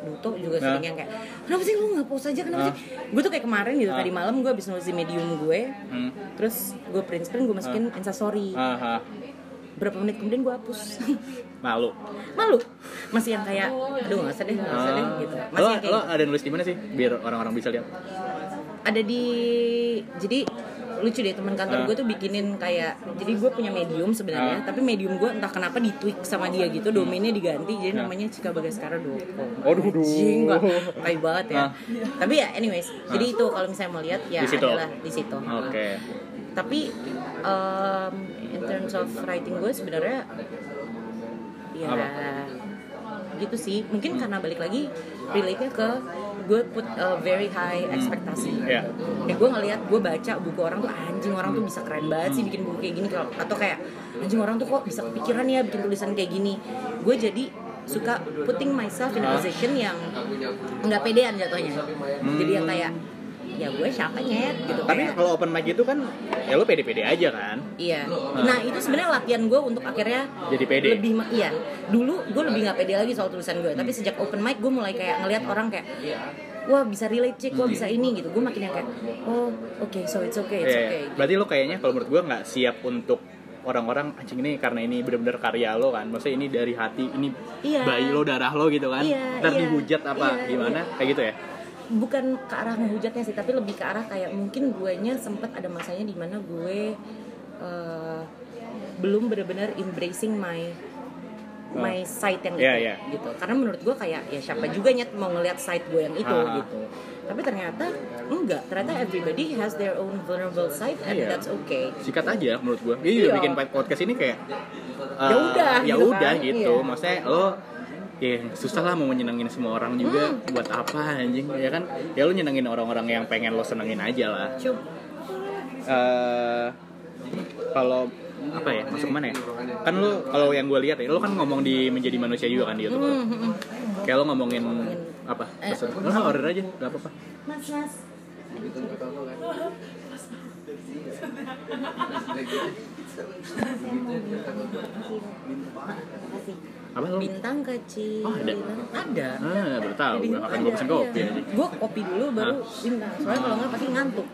Duto juga Hah? sering yang kayak kenapa sih lu nggak post aja kenapa sih? Gue tuh kayak kemarin gitu tadi malam gue habis nulis di medium gue, hmm. terus gue print screen gue masukin instastory. Ah, ah. Berapa menit kemudian gue hapus. <laughs> malu Malu. Masih yang kayak aduh nggak usah deh nggak usah deh gitu. Masih lo, kayak lo ada nulis di mana sih biar orang-orang bisa lihat ada di jadi lucu deh teman kantor Ah. gue tuh bikinin kayak jadi gue punya medium sebenarnya Ah. tapi medium gue entah kenapa di tweak sama dia gitu domainnya diganti jadi Ah. namanya Cika Bagaskara.com Aduh, aduh. Anjing, nggak tai banget ya Ah. tapi ya anyways jadi itu kalau misalnya mau lihat ya Di situ? adalah di situ oke tapi um, in terms of writing gue sebenarnya ya Apa? gitu sih mungkin karena balik lagi relate nya ke gue put a very high ekspektasi Iya. kayak gue ngeliat gue baca buku orang tuh anjing orang tuh bisa keren banget sih bikin buku kayak gini. Atau kayak anjing orang tuh kok bisa kepikiran ya bikin tulisan kayak gini. Gue jadi suka putting myself in a position yang nggak pedean jatuhnya. Jadi yang kayak ya gue siapa nyet gitu tapi kayak- kalau open mic itu kan ya lo pede-pede aja kan Iya. Nah itu sebenarnya latihan gue untuk akhirnya Jadi pede. Lebih iya. Dulu gue lebih nggak pede lagi soal tulisan gue. Tapi sejak open mic gue mulai kayak ngelihat orang kayak wah bisa relate cik, wah bisa ini gitu. Gue makin yang kayak oh oke so it's okay, it's Iya, okay. berarti lo kayaknya kalau menurut gue nggak siap untuk orang-orang anjing ini karena ini bener-bener karya lo kan maksudnya ini dari hati ini Iya. bayi lo darah lo gitu kan Iya, ntar iya. dihujat apa Iya, gimana kayak gitu ya Bukan ke arah menghujatnya sih, tapi lebih ke arah kayak mungkin guenya sempet ada masanya di mana gue eh, belum benar-benar embracing my my side yang itu iya. gitu karena menurut gue kayak ya siapa juga nyet mau ngelihat side gue yang itu Ah. gitu tapi ternyata enggak ternyata everybody has their own vulnerable side and Iya. that's okay sikat aja menurut gue Iya. bikin podcast ini kayak Ya eh, udah, ya gitu udah kan. gitu Iya. maksudnya lo ya susah lah mau menyenangin semua orang juga. Hmm. buat apa anjing? Ya kan? Ya lo nyenengin orang-orang yang pengen lo senengin aja lah. Cup. eh kalau apa ya? Masuk mana ya? Kan lo kalau yang gue lihat ya lo kan ngomong di menjadi manusia juga kan di YouTube Hmm, hmm, hmm. kayak lo ngomongin apa? Eh, pesen lo order aja gak apa-apa. Mas mas. <laughs> Makasih. Apa lo bintang kecil Oh, ada? ada ah baru tahu gue akan gue pesen kopi iya. aja Gue kopi dulu baru Ah. bintang. Soalnya kalau nggak pasti ngantuk.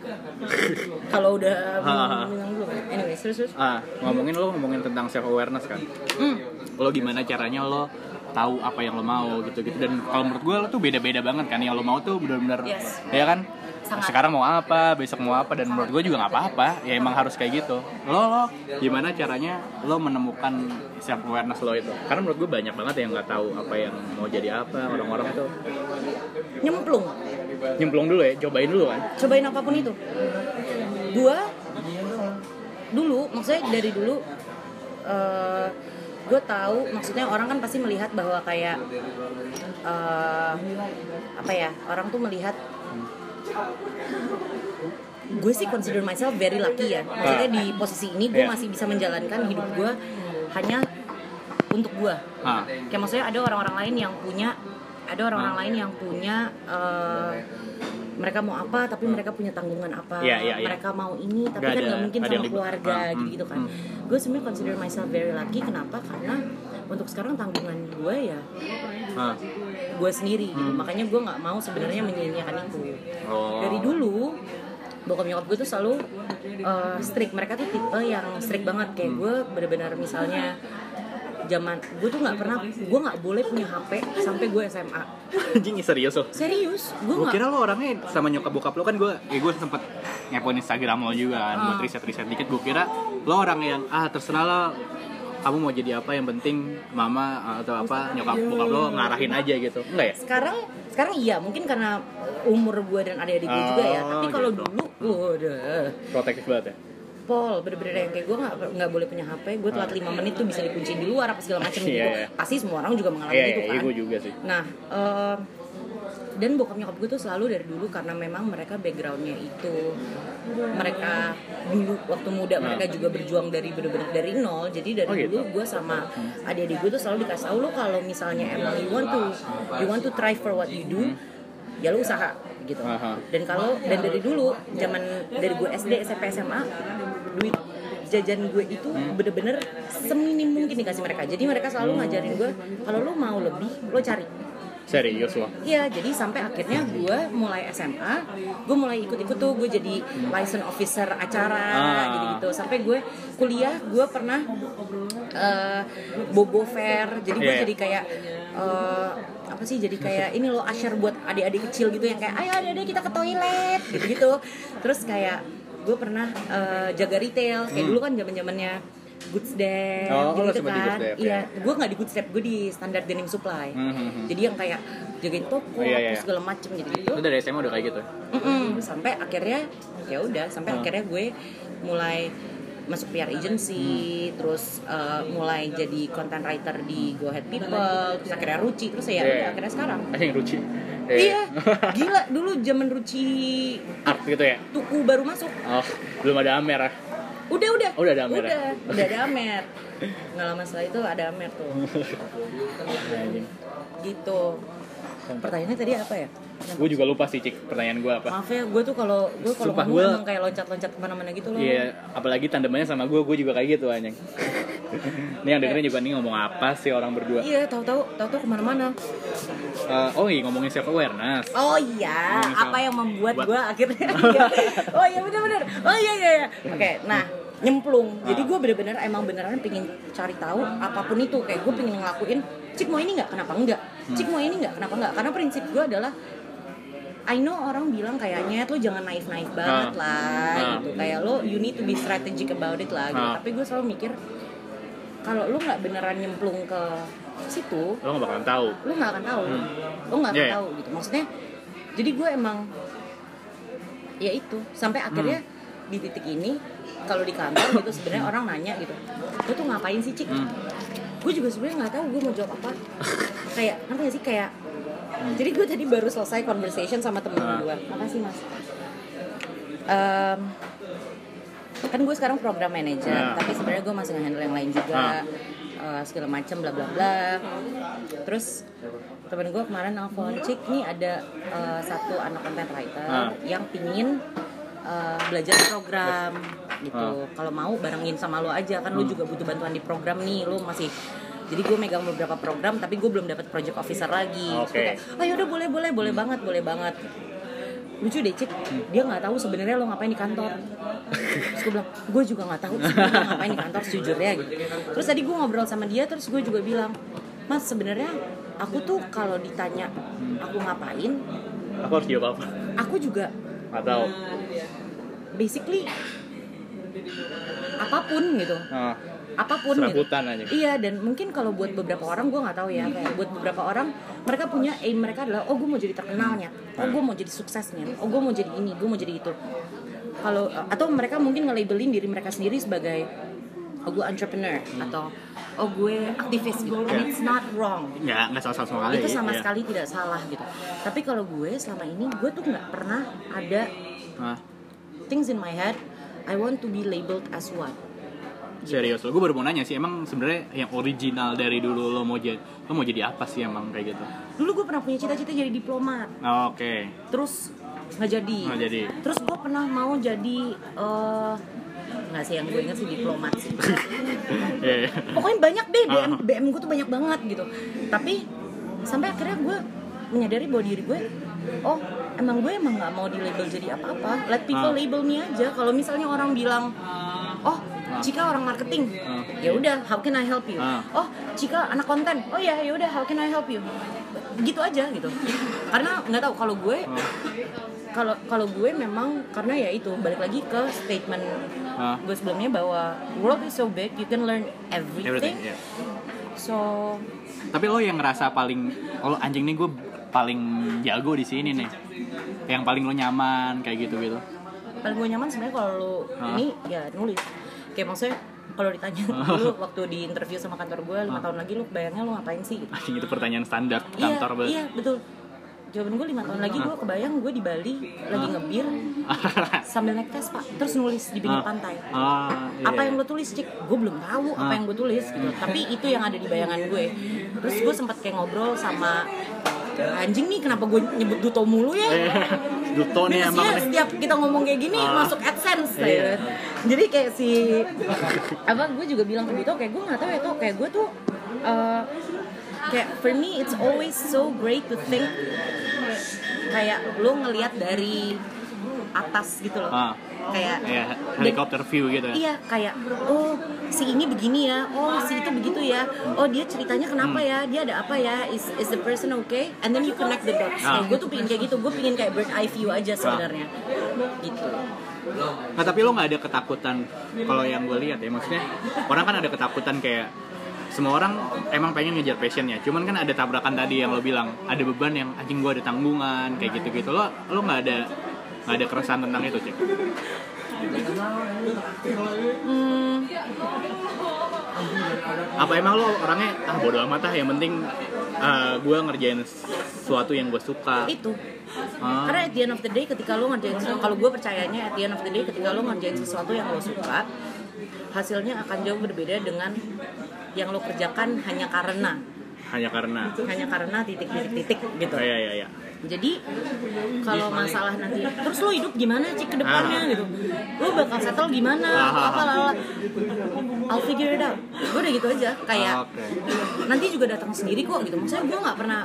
<laughs> kalau udah Ah. bintang dulu. Anyway, terus terus. ah ngomongin lo ngomongin tentang self awareness kan Hmm. lo gimana caranya lo tahu apa yang lo mau gitu gitu dan kalau menurut gue lo tuh beda beda banget kan yang lo mau tuh benar-benar Yes. ya kan Sangat. sekarang mau apa besok mau apa dan menurut gue juga nggak apa-apa ya emang harus kayak gitu lo lo gimana caranya lo menemukan self awareness lo itu karena menurut gue banyak banget yang nggak tahu apa yang mau jadi apa orang-orang tuh Nyemplung. nyemplung dulu ya cobain dulu kan Cobain apa pun itu. Gua dulu, maksudnya dari dulu eh gue tahu maksudnya orang kan pasti melihat bahwa kayak eh apa ya orang tuh melihat gue sih consider myself very lucky ya. Maksudnya di posisi ini gue Iya. masih bisa menjalankan hidup gue hanya untuk gue. Ah kayak maksudnya ada orang-orang lain yang punya ada orang-orang Hmm. lain yang punya eh, mereka mau apa tapi mereka punya tanggungan apa. Iya, iya, iya. mereka mau ini tapi Nggak kan nggak mungkin sama keluarga Ah, hmm, gitu-gitu kan. Hmm. gue sebenarnya consider myself very lucky. Kenapa? Karena untuk sekarang tanggungan gue ya ah gue sendiri gitu. Makanya gue nggak mau sebenarnya menyia-nyiakan itu. Oh. Dari dulu bokap nyokap gue tuh selalu uh, strict. Mereka tuh tipe yang strict banget. Kayak Hmm. gue benar-benar misalnya zaman gue tuh nggak pernah gue nggak boleh punya HP sampai gue SMA anjing serius lo serius? Gue nggak. kira lo orangnya sama nyokap bokap lo kan gue ya gue sempet ngepoin Instagram lo juga kan buat Ah. riset riset dikit. Gue kira lo orang yang ah terserah lo kamu mau jadi apa yang penting mama atau apa nyokap bokap lo ngarahin aja gitu. Enggak ya? Sekarang sekarang iya mungkin karena umur gue dan adik-adik gue juga ya. Oh, tapi kalau gitu. dulu udah protektif banget ya? Pol, bener-bener yang kayak gue nggak boleh punya HP, gue telat 5 menit tuh bisa dikunci di luar apa segala macam gitu. Iya, iya. Pasti semua orang juga mengalami iya itu iya kan. gue juga sih. Nah, eh, dan bokap nyokap gue tuh selalu dari dulu karena memang mereka backgroundnya itu. Mereka dulu waktu muda mereka juga berjuang dari bener-bener dari nol. Jadi dari Oh, gitu. dulu gue sama adik-adik gue tuh selalu dikasih tahu lo kalau misalnya emang you want to you want to try for what you do ya lu usaha gitu. Aha. dan kalau dan dari dulu zaman dari gue SD SMP SMA duit jajan gue itu bener-bener seminim mungkin dikasih mereka. Jadi mereka selalu ngajarin gue kalau lu mau lebih lo cari Serius loh. Iya, jadi sampai akhirnya gue mulai SMA, gue mulai ikut-ikut tuh, gue jadi license officer acara Ah. gitu-gitu. Sampai gue kuliah, gue pernah eh, bobo fair, jadi gue Iya. jadi kayak eh, apa sih? Jadi kayak ini loh usher buat adik-adik kecil gitu yang kayak ayo adik-adik kita ke toilet gitu-gitu. Terus kayak gue pernah eh, jaga retail, kayak dulu kan zaman-zamannya Goods Dep, Hmm. Oh, gitu kan. Iya, ya. gue nggak di Goods Dep, gue di Standard Denim Supply. Hmm, hmm, hmm. Jadi yang kayak jagain toko, Oh, iya, iya. terus segala macem gitu gitu. Lu dari SMA udah kayak gitu? Mm-mm. Sampai akhirnya ya udah, sampai Hmm. akhirnya gue mulai masuk PR agency, Hmm. terus uh, mulai jadi content writer di Go Ahead People, terus akhirnya Ruci, terus ya Iya. udah akhirnya sekarang. <laughs> Anjing Ruci. Iya, gila dulu zaman Ruci Art gitu ya? tuku baru masuk. Oh, belum ada Amer ah. Udah udah. Oh, udah ada Amer ya? Udah, <laughs> udah ada Amer. Nggak lama setelah itu ada Amer tuh. Anjing. <laughs> Gitu. Pertanyaannya tadi apa ya? Gue juga lupa sih cik pertanyaan gue apa. Maaf ya, gue tuh kalau gue kalau ngomong gua- emang kayak loncat-loncat ke mana-mana gitu loh. Iya, apalagi tandemannya sama gue, gue juga kayak gitu anjing. <laughs> Ini yang dengerin juga nih ngomong apa sih orang berdua? Iya, tahu-tahu tahu-tahu ke mana-mana. Eh, oh iya ngomongin self awareness. Oh iya, Hmm, apa yang membuat buat- gue akhirnya? <laughs> iya. oh iya benar-benar. Oh iya iya. iya. Oke, nah nyemplung. Jadi Ah. gue bener-bener emang beneran pengen cari tahu apa pun itu. Kayak gue pengen ngelakuin. Cik mau ini nggak? Kenapa enggak? Hmm. Cik mau ini nggak? Kenapa enggak? Karena prinsip gue adalah I know orang bilang kayaknya lo jangan naif-naif banget Ah. lah Ah. gitu kayak lo you need to be strategic about it lah gitu. Ah. Tapi gue selalu mikir kalau lo nggak beneran nyemplung ke situ, Lo gak bakalan tahu. lo nggak akan tahu lo nggak akan iya. tahu gitu maksudnya jadi gue emang ya itu sampai akhirnya Hmm. di titik ini kalau di kantor gitu sebenarnya orang nanya gitu lo tuh ngapain sih cik Hmm. gue juga sebenarnya nggak tahu gue mau jawab apa <laughs> kayak gak sih kayak jadi gue tadi baru selesai conversation sama temen Ah. gue makasih mas. Em, kan gue sekarang program manager Ah. tapi sebenarnya gue masih nge-handle yang lain juga. Eh, segala macam bla bla bla. Terus temen gue kemarin nelfon cik nih ada eh, satu anak content writer Ah. yang pingin eh, belajar program gitu. Ah. kalau mau barengin sama lo aja kan lo juga butuh bantuan di program nih lo masih jadi gue megang beberapa program tapi gue belum dapat project officer lagi. Oke. kayak, oh yaudah boleh boleh boleh banget boleh banget. Lucu deh cik. Dia nggak tahu sebenarnya lo ngapain di kantor. Terus gue bilang gue juga nggak tahu sebenarnya ngapain di kantor sejujurnya gitu. Terus tadi gue ngobrol sama dia terus gue juga bilang mas sebenarnya aku tuh kalau ditanya aku ngapain Aku harus jawab apa? aku juga Gak tahu. basically apa pun gitu. Ah, apa pun gitu. serabutan aja. Iya dan mungkin kalau buat beberapa orang gue nggak tahu ya kayak buat beberapa orang mereka punya aim mereka adalah oh gue mau jadi terkenalnya, oh gue mau jadi suksesnya, oh gue mau jadi ini, gue mau jadi itu. Kalau atau mereka mungkin nge-labelin diri mereka sendiri sebagai oh gue entrepreneur atau oh gue aktivis gitu. And it's not wrong. Nggak, nggak salah sama sekali. Itu sama Iya. sekali tidak salah gitu. Tapi kalau gue selama ini gue tuh nggak pernah ada Ah, things in my head I want to be labeled as what. Serius lo, gue baru mau nanya sih, emang sebenarnya yang original dari dulu lo mau jadi, lo mau jadi apa sih emang kayak gitu? Dulu gue pernah punya cita-cita jadi diplomat. Oh, Oke, terus nggak jadi. Nggak jadi. Terus gue pernah mau jadi eh nggak sih yang gue inget sih diplomat sih. <laughs> Iya, iya. Pokoknya banyak deh BM Ah. BM gue tuh banyak banget gitu. Tapi sampai akhirnya gue menyadari bahwa diri gue, oh emang gue emang nggak mau di label jadi apa-apa. Let people Ah. label me aja. Kalau misalnya orang bilang, oh Cika orang marketing, Ah. ya udah, how can I help you? Ah. Oh Cika anak konten, oh ya ya udah, how can I help you? Gitu aja gitu. Karena nggak tahu kalau gue Ah. kalau kalau gue memang karena ya itu balik lagi ke statement Ah. gue sebelumnya bahwa world is so big you can learn everything, Everything, iya. so Tapi lo yang ngerasa paling, oh lo anjing nih gue paling jago di sini nih, yang paling lo nyaman kayak gitu gitu. paling gue nyaman sebenarnya kalau lu Ah. ini ya nulis kayak maksudnya kalau ditanya <laughs> lu waktu di interview sama kantor gue lima Ah. tahun lagi lu bayangnya lu ngapain sih gitu. Itu pertanyaan standar iya kantor banget. iya betul jawaban gue lima tahun lagi gue kebayang gue di Bali lagi ngebir <laughs> sambil naik Vespa terus nulis di pinggir Ah. pantai Ah, iya, apa yang iya. lo tulis cik gue belum tahu apa Ah. yang gue tulis gitu tapi itu yang ada di bayangan gue terus gue sempat kayak ngobrol sama anjing nih kenapa gue nyebut Duto mulu ya Eh, Duto nih emang nih. setiap kita ngomong kayak gini Ah. masuk AdSense Iya. ya. Jadi kayak si <laughs> apa gue juga bilang ke Duto kayak gue nggak tahu ya tuh kayak gue tuh eh, kayak for me it's always so great to think kayak lo ngelihat dari atas gitu loh. Ah. Kayak Ya, dan- helikopter view gitu ya. Iya kayak oh si ini begini ya, oh si itu begitu ya, oh dia ceritanya kenapa Hmm. ya, dia ada apa ya, is is the person okay, and then you connect the dots. Ah. Kayak gue tuh pingin kayak gitu, gue pingin kayak bird eye view aja sebenarnya, gitu. Nah tapi lo nggak ada ketakutan kalau yang gue lihat ya maksudnya orang kan ada ketakutan kayak semua orang emang pengen ngejar passionnya cuman kan ada tabrakan tadi yang lo bilang ada beban yang anjing gue ada tanggungan kayak gitu gitu lo lo nggak ada nggak ada keresahan tentang itu cek Hmm, apa emang lo orangnya ah bodo amat ah yang penting gue ngerjain sesuatu yang gue suka itu. Ah. Karena at the end of the day ketika lo ngerjain sesuatu, kalau gue percayanya at the end of the day ketika lo ngerjain sesuatu yang lo suka, hasilnya akan jauh berbeda dengan yang lo kerjakan hanya karena hanya karena hanya karena titik-titik-titik gitu. oh, iya iya iya Jadi kalau masalah nanti terus lo hidup gimana cik ke depannya Ah. gitu. Lo bakal settle gimana Ah, apa lala. I'll figure it out. Gue udah gitu aja kayak Ah, Oke. nanti juga datang sendiri kok gitu. Maksudnya gue nggak pernah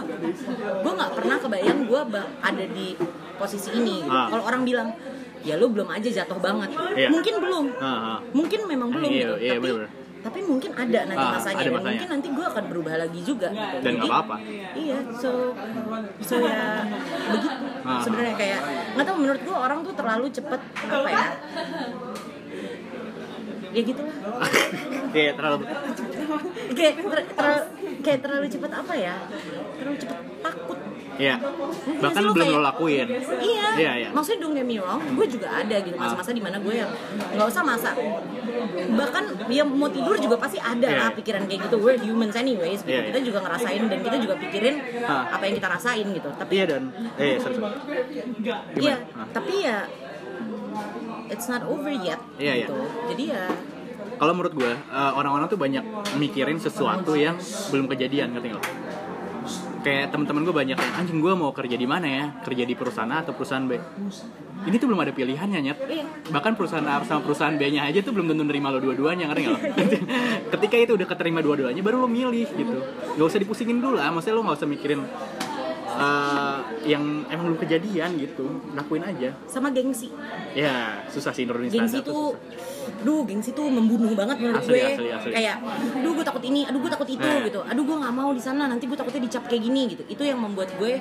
gue nggak pernah kebayang gue ada di posisi ini. Gitu. Ah. Kalau orang bilang ya lo belum aja jatuh banget. Iya. Mungkin belum. Ah, ah. Mungkin memang belum Iya, gitu. iya, tapi bener-bener. Tapi mungkin ada nanti Ah, masanya ada dan masanya. mungkin nanti gue akan berubah lagi juga gitu. Dan nggak apa-apa. Iya, so so ya begitu. Ah. Sebenarnya kayak nggak tahu menurut gue orang tuh terlalu cepet apa ya? Ya gitu lah. <laughs> Iya terlalu Kayak ter- ter- kayak terlalu cepet apa ya? Terlalu cepet takut. Iya. Bahkan belum kayak- lo lakuin. Iya, Iya, iya. maksudnya don't get me wrong, gue juga ada gitu Ah. masa-masa di mana gue yang nggak usah masak. Bahkan ya mau tidur juga pasti ada Iya. lah pikiran kayak gitu. We're humans anyways, gitu. Iya, iya. kita juga ngerasain dan kita juga pikirin Ah. apa yang kita rasain gitu. Tapi Iya dan eh sorry. Iya, Ah. tapi ya it's not over yet. Iya, iya. gitu. Jadi ya Kalau menurut gue eh, orang-orang tuh banyak mikirin sesuatu yang belum kejadian ngerti nggak? Kayak teman-teman gue banyak yang anjing gue mau kerja di mana ya? Kerja di perusahaan A atau perusahaan B? Ini tuh belum ada pilihannya nyet. Iya. Bahkan perusahaan A sama perusahaan B-nya aja tuh belum tentu nerima lo dua-duanya ngerti nggak? <laughs> Ketika itu udah keterima dua-duanya baru lo milih gitu. Gak usah dipusingin dulu lah. Maksudnya lo nggak usah mikirin eh, yang emang belum kejadian gitu. Lakuin aja. sama gengsi. Ya susah sih nurunin Gengsi standar tuh. tuh duh gengsi tuh membunuh banget menurut Asli, gue asli, asli. kayak aduh gue takut ini aduh gue takut itu Eh. gitu aduh gue nggak mau di sana nanti gue takutnya dicap kayak gini gitu itu yang membuat gue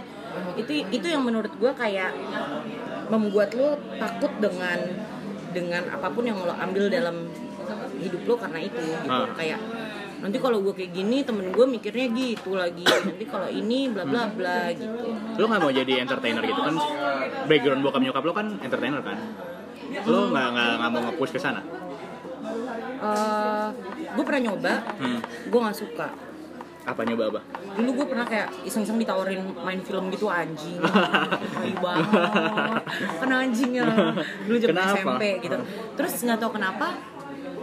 itu itu yang menurut gue kayak membuat lo takut dengan dengan apa pun yang lo ambil dalam hidup lo karena itu gitu Ah. kayak nanti kalau gue kayak gini temen gue mikirnya gitu lagi. Nanti kalau ini bla bla bla gitu. Lo nggak mau jadi entertainer gitu? Kan background bokap nyokap lo kan entertainer kan? Lo nggak nggak nggak mau nge-push ke sana? Eh, gue pernah nyoba. Hmm. gue nggak suka. Apa nyoba apa? Dulu gue pernah kayak iseng-iseng ditawarin main film gitu anjing. <laughs> Tai banget kan anjing ya. Dulu zaman? SMP gitu. Terus nggak tahu kenapa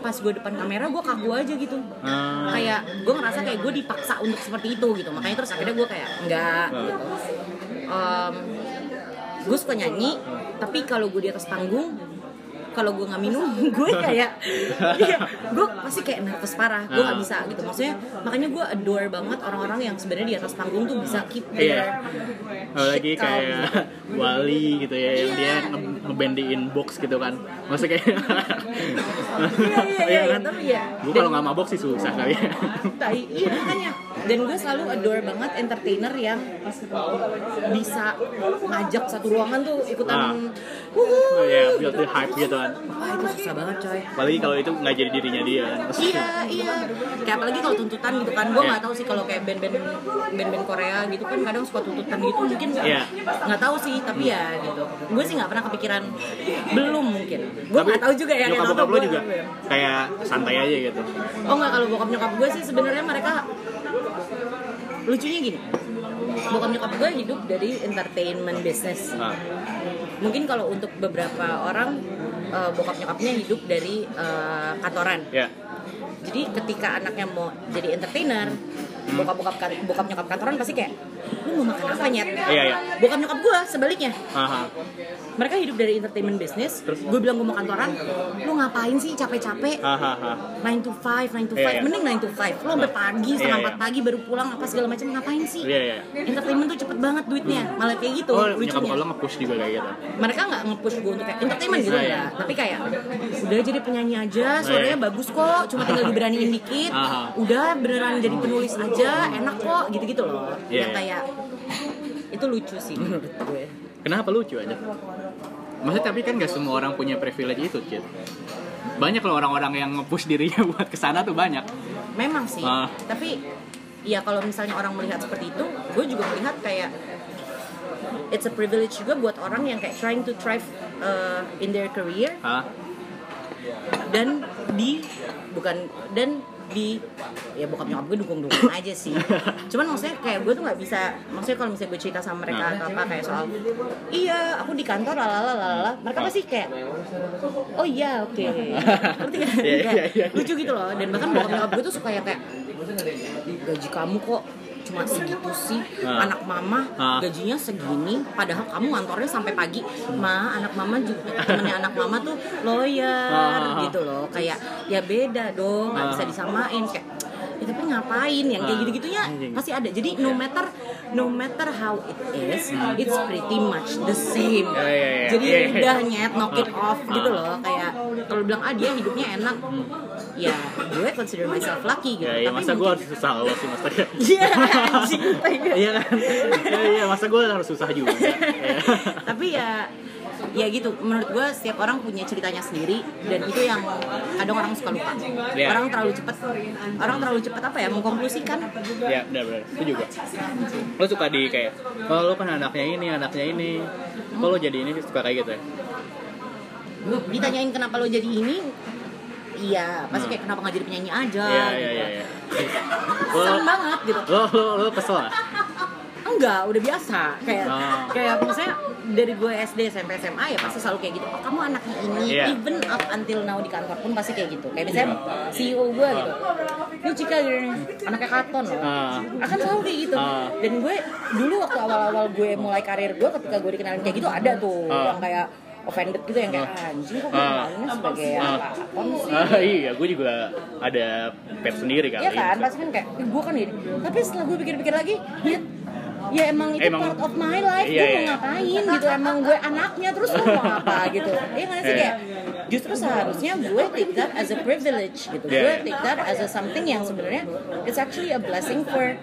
pas gue depan kamera gue kaku aja gitu Hmm. kayak gue ngerasa kayak gue dipaksa untuk seperti itu gitu makanya terus akhirnya gue kayak enggak Hmm. gitu Em, gue suka nyanyi tapi kalau gue di atas panggung kalau gue nggak minum <laughs> gue kayak iya gue pasti kayak nervous parah gue nggak bisa gitu maksudnya makanya gue adore banget orang-orang yang sebenarnya di atas panggung tuh bisa keep Iya. their shit calm. kayak <laughs> Wali gitu ya yang Iya. dia nge- ngebandiin box gitu kan maksudnya kayak <laughs> iya iya iya kan? tapi ya gue kalau nggak mabok sih susah kali ya iya makanya dan gue selalu adore banget entertainer yang bisa ngajak satu ruangan tuh ikutan Ah. wuhu ya build the hype gitu kan wah itu susah banget coy. apalagi kalau itu nggak jadi dirinya dia. Kan iya iya. Kayak apalagi kalau tuntutan gitu kan. Gue Iya. nggak tahu sih kalau kayak band-band band-band Korea gitu kan kadang suka tuntutan gitu. Mungkin nggak Iya. nggak tahu sih tapi ya gitu. Gue sih nggak pernah kepikiran. Belum mungkin. Gue nggak tahu juga ya nyokap nggak bokap tahu lo gue- juga kayak santai aja gitu. Oh nggak kalau bokap nyokap gue sih sebenarnya mereka lucunya gini. Bokap nyokap gue hidup dari entertainment business. Ah. mungkin kalau untuk beberapa orang eh, bokap nyokapnya hidup dari eh, kantoran. Ya. Jadi ketika anaknya mau jadi entertainer bokap bokap bokap nyokap kantoran pasti kayak lu mau makan apa nyet Iya, iya. bukan nyokap gue sebaliknya Aha. mereka hidup dari entertainment business gue bilang gue mau kantoran lu ngapain sih capek-capek. 9 to 5, 9 to 5, Iya, iya. mending 9 to 5 Lo sampai pagi, setengah iya. 4 pagi baru pulang apa segala macam ngapain sih? Iya, iya. Entertainment tuh cepet banget duitnya, malah kayak gitu Oh, nyokap lucunya lo nge-push juga kayak gitu. mereka nggak nge-push gue untuk kayak entertainment gitu Nah, enggak tapi kayak udah jadi penyanyi aja suaranya bagus kok cuma tinggal diberaniin dikit Aha. udah beneran jadi penulis aja enak kok gitu-gitu loh yang iya. Kayak itu lucu sih menurut gue Kenapa lucu aja? Maksudnya tapi kan gak semua orang punya privilege itu, Cid. Banyak loh orang-orang yang nge-push dirinya <laughs> buat ke sana tuh banyak. memang sih Ah. tapi ya kalau misalnya orang melihat seperti itu gue juga melihat kayak it's a privilege juga buat orang yang kayak trying to thrive uh, in their career Hah? dan di bukan dan di ya bokap nyokap gue dukung dukung aja sih. <laughs> Cuman maksudnya kayak gue tuh nggak bisa maksudnya kalau misalnya gue cerita sama mereka atau apa kayak soal iya aku di kantor lalala lalala mereka pasti kayak oh iya oke. <laughs> Ngerti kan lucu gitu loh. Dan bahkan bokap nyokap gue tuh suka yang kayak gaji kamu kok cuma segitu sih Ah. anak mama Ah. gajinya segini padahal kamu ngantornya sampai pagi ma anak mama juga temennya anak mama tuh lawyer Ah. gitu loh kayak ya beda dong nggak Ah. bisa disamain kayak ya tapi ngapain yang kayak Ah. gitu-gitunya Anjing. pasti ada jadi no matter no matter how it is it's pretty much the same Ya, ya, ya. jadi Iya, iya. udah nyet knock it off Ah. gitu loh kayak kalau bilang ah dia hidupnya enak ya gue consider myself lucky gitu Ya, ya Tapi masa gue harus susah lo sih mas. <laughs> Iya. <laughs> Iya kan? Iya, iya, masa gue harus susah juga. Iya. <laughs> tapi ya ya gitu menurut gue setiap orang punya ceritanya sendiri dan itu yang kadang orang suka lupa Iya. orang terlalu cepat orang terlalu cepat apa ya mengkonklusikan Ya, benar benar. Itu juga. Lo suka di kayak, oh lo kan anaknya ini, anaknya ini. Kok lo jadi ini suka kayak gitu ya? ditanyain kenapa lo jadi ini iya pasti Hmm. kayak kenapa nggak jadi penyanyi aja gitu. iya, iya, iya. Seneng Lo, banget gitu lo, lo, lo kesel lah? enggak udah biasa kayak Oh. kayak misalnya dari gue SD SMP SMA ya pasti selalu kayak gitu oh kamu anaknya ini Iya. even up until now di kantor pun pasti kayak gitu kayak misalnya CEO gue gitu ini Cika gini anaknya Katon loh Ah. akan selalu kayak gitu Ah. dan gue dulu waktu awal-awal gue mulai karir gue ketika gue dikenalin kayak gitu ada tuh Ah. yang kayak offended gitu yang kayak anjing kok gue Ah. kenalinnya sebagai Ah. apa Ah, iya, gue juga ada pet sendiri kali. Iya kan, pasti kan kayak "Ih, gue kan ini. Tapi setelah gue pikir-pikir lagi, ya, ya emang itu Emang- part of my life. Iya, gue mau iya. ngapain gitu? Emang gue anaknya terus gue mau apa gitu? Iya nggak sih Iya. kayak justru seharusnya gue take that as a privilege gitu. Iya, gue iya. take that as a something yang sebenarnya it's actually a blessing for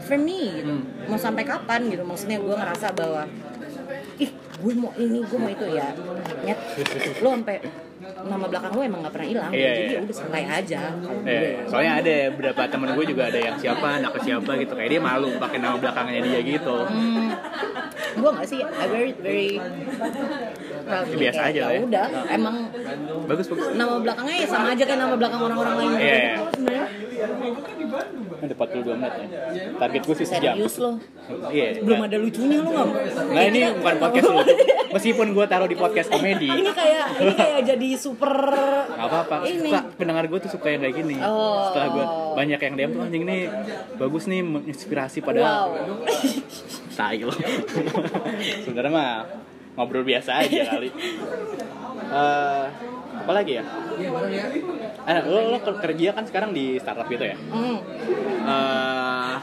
for me gitu. Hmm. Mau sampai kapan gitu? Maksudnya gue ngerasa bahwa ih gue mau ini gue mau itu ya nyet lo sampai nama belakang lo emang nggak pernah hilang Iya, jadi iya. ya udah santai aja gue Eh, soalnya ada beberapa temen gue juga ada yang siapa, anak siapa gitu kayak dia malu pakai nama belakangnya dia gitu. Hmm, gue nggak sih I very very proud Ya, biasa Kayak, aja lah ya. udah emang Bagus bagus. nama belakangnya ya sama aja kayak nama belakang orang-orang lain Iya, iya. sebenarnya Ada 42 menit ya. Target gue sih sejam. serius loh Iya. belum ada lucunya lo nggak Nah ini bukan podcast lu. Meskipun gue taruh di podcast komedi, ini kayak ini kayak jadi super Gak apa-apa. Ini. Suka, pendengar gue tuh suka yang kayak gini. Oh. Setelah gue banyak yang DM tuh anjing nih bagus nih menginspirasi padahal. wow Tai lo. Sebenarnya mah ngobrol biasa aja kali. Eh, apa lagi ya? Eh, lo, lo kerja kan sekarang di startup gitu ya? Hmm. eh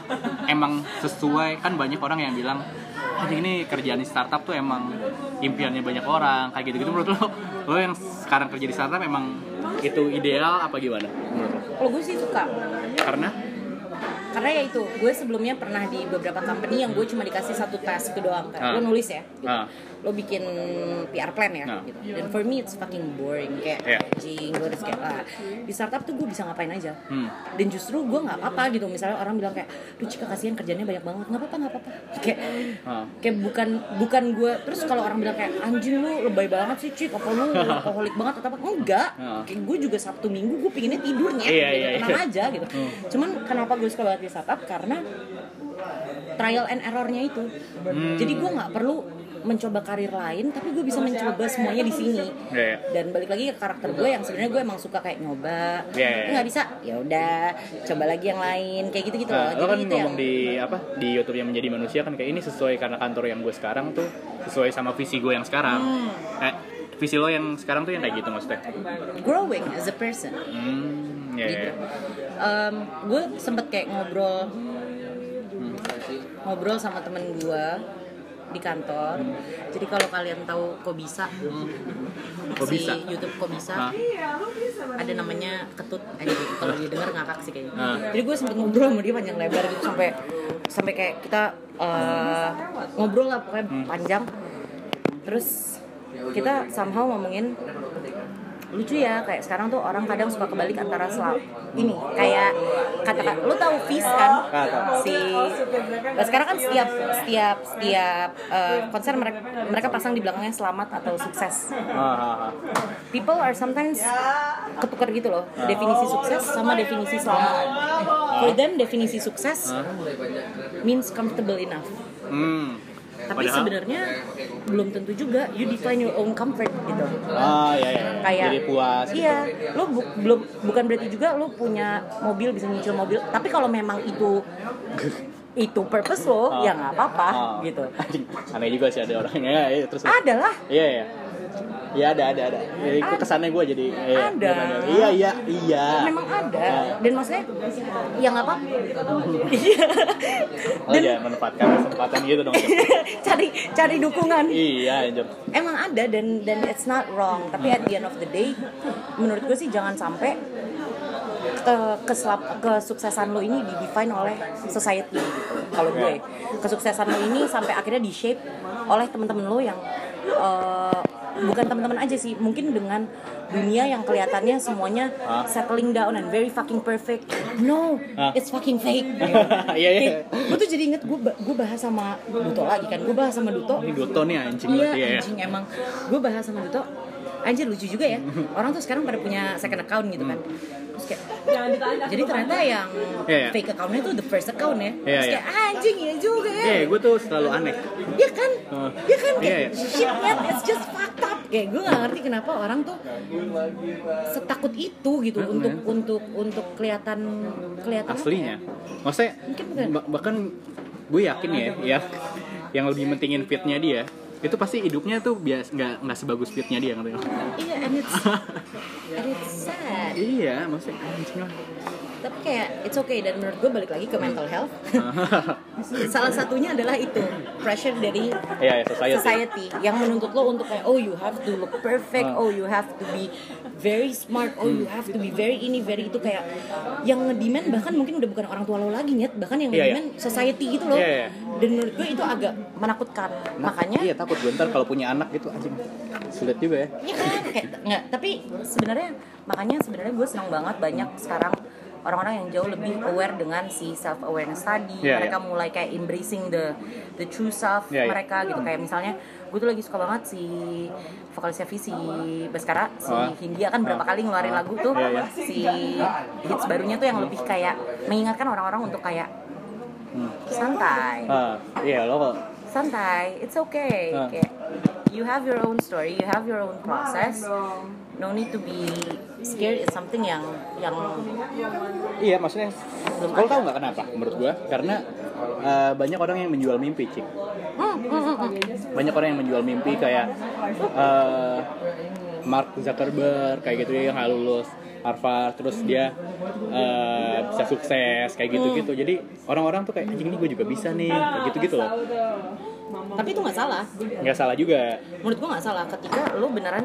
emang sesuai kan banyak orang yang bilang anjing ini kerjaan di startup tuh emang impiannya banyak orang kayak gitu gitu menurut lo lo yang sekarang kerja di startup emang itu ideal apa gimana? Menurut lo? Kalau gue sih suka. Karena karena ya itu gue sebelumnya pernah di beberapa company yang gue cuma dikasih satu task doang kayak Ah. lo nulis ya gitu. Ah. lo bikin PR plan ya Ah. gitu dan for me it's fucking boring kayak anjing gue harus kayak ah. di startup tuh gue bisa ngapain aja hmm. dan justru gue nggak apa-apa gitu misalnya orang bilang kayak duh cika kasihan kerjanya banyak banget nggak apa-apa nggak apa-apa <laughs> kayak Ah. kayak bukan bukan gue terus kalau orang bilang kayak anjing lu lebay banget sih cik apa lu <laughs> alkoholik banget atau apa enggak Ah. kayak gue juga sabtu minggu gue pinginnya tidurnya Iya, gitu, iya, tenang iya. aja gitu cuman kenapa gue suka banget di startup karena trial and errornya itu Hmm. jadi gue nggak perlu mencoba karir lain tapi gue bisa mencoba semuanya di sini Iya, iya. dan balik lagi ke karakter gue yang sebenarnya gue emang suka kayak nyoba Iya, iya. nggak bisa ya udah coba lagi yang lain kayak gitu gitu Nah, loh lo kan itu ngomong yang di apa di YouTube yang menjadi manusia kan kayak ini sesuai karena kantor yang gue sekarang tuh sesuai sama visi gue yang sekarang. Hmm. Eh, visi lo yang sekarang tuh yang kayak gitu maksudnya? growing as a person Hmm, ya. gitu ya. Em, gue sempet kayak ngobrol ngobrol sama temen gue di kantor jadi kalau kalian tahu kok bisa Kok si bisa? YouTube kok bisa Hah? ada namanya ketut aja gitu kalau dia dengar ngakak sih kayaknya Ah. jadi gue sempet ngobrol sama dia panjang lebar gitu sampai sampai kayak kita eh, ngobrol lah pokoknya Hmm. panjang terus kita somehow ngomongin lucu ya kayak sekarang tuh orang kadang suka kebalik antara selap ini kayak kata lu tahu Fizz kan? Ah, si nah, sekarang kan setiap setiap setiap eh, konser mereka mereka pasang di belakangnya selamat atau sukses. Ah, ah. people are sometimes ketukar gitu loh. Definisi sukses sama definisi selamat. For them definisi sukses means comfortable enough. Hmm. Tapi Padahal- sebenarnya belum tentu juga you define your own comfort gitu Ah, ya ya. kayak Jadi puas. gitu. iya lo bu- belum bukan berarti juga lo punya mobil bisa nyicil mobil tapi kalau memang itu itu purpose lo Ah. ya nggak apa-apa Ah. gitu <laughs> Aneh juga sih ada orangnya. Ya, iya, terus. adalah Iya ya. Iya ada ada ada. Jadi Ada. kesannya gue jadi iya, Ada. Iya iya iya. memang ada Ah. dan maksudnya ya nggak apa iya Oh, dan jangan manfaatkan kesempatan gitu dong. <laughs> Cari cari dukungan iya, Jom. emang ada dan dan it's not wrong tapi at the end of the day menurut gue sih jangan sampai ke keselap kesuksesan lo ini di define oleh society gitu kalau gue kesuksesan lo ini sampai akhirnya di shape oleh teman-teman lo yang eh, bukan teman-teman aja sih mungkin dengan dunia yang kelihatannya semuanya Ah. settling down and very fucking perfect no Ah. it's fucking fake <laughs> Iya, iya. gue tuh jadi inget gue gue bahas sama Duto lagi kan gue bahas sama Duto Ini Duto nih anjing Iya ya. anjing emang Gue bahas sama Duto Anjir lucu juga ya Orang tuh sekarang pada punya second account gitu kan Terus kayak Jadi ternyata yang Iya, iya. fake accountnya tuh the first account ya Iya, Terus iya. kayak anjing ya juga ya Eh, gue tuh selalu aneh. Iya kan Oh. Iya kan kayak iya. shit man It's just fucked up Kayak gue gak ngerti kenapa orang tuh Setakut itu gitu Hmm, Untuk ya. untuk untuk kelihatan Kelihatan Aslinya. ya? Maksudnya Mungkin bukan. bahkan gue yakin ya, ya yang lebih mentingin fitnya dia itu pasti hidupnya tuh bias nggak nggak sebagus fitnya dia ngerti nggak? Iya and it's <laughs> And it's sad iya maksudnya anjing lah tapi kayak it's okay. Dan menurut gue balik lagi ke mental health. <laughs> Salah satunya adalah itu pressure dari iya ya society. society. Yang menuntut lo untuk kayak oh you have to look perfect. Ah. oh you have to be very smart. Oh you have to be very ini very itu. Kayak yang ngedemand bahkan mungkin udah bukan orang tua lo lagi nyet. Bahkan yang Iya, iya. ngedemand society gitu loh. Iya, iya. dan menurut gue itu agak menakutkan. Makanya iya takut gue ntar kalau punya anak gitu anjing. Sulit juga ya. Iya kan, kayak nggak. Tapi sebenarnya makanya sebenarnya gue senang banget banyak sekarang orang-orang yang jauh lebih aware dengan si self awareness tadi. Iya, mereka mulai kayak embracing the the true self iya. mereka gitu. Kayak misalnya gue tuh lagi suka banget si vokalisnya Visi Baskara, si Oh. Hindia kan berapa Oh. kali ngeluarin Oh. lagu tuh Iya, iya. si hits barunya tuh yang lebih kayak mengingatkan orang-orang untuk kayak Hmm. santai ah iya lo santai it's okay Ah. kayak you have your own story you have your own process no need to be scared it's something yang yang iya maksudnya kalau tahu nggak kenapa menurut gue karena eh, banyak orang yang menjual mimpi cik. Hmm, hmm, hmm, hmm. banyak orang yang menjual mimpi kayak eh, Mark Zuckerberg kayak gitu ya yang lulus Harvard terus dia eh, bisa sukses kayak gitu-gitu. Jadi orang-orang tuh kayak anjing ini gue juga bisa nih kayak gitu-gitu loh. Tapi itu nggak salah. Nggak salah juga. Menurut gua nggak salah ketika lo beneran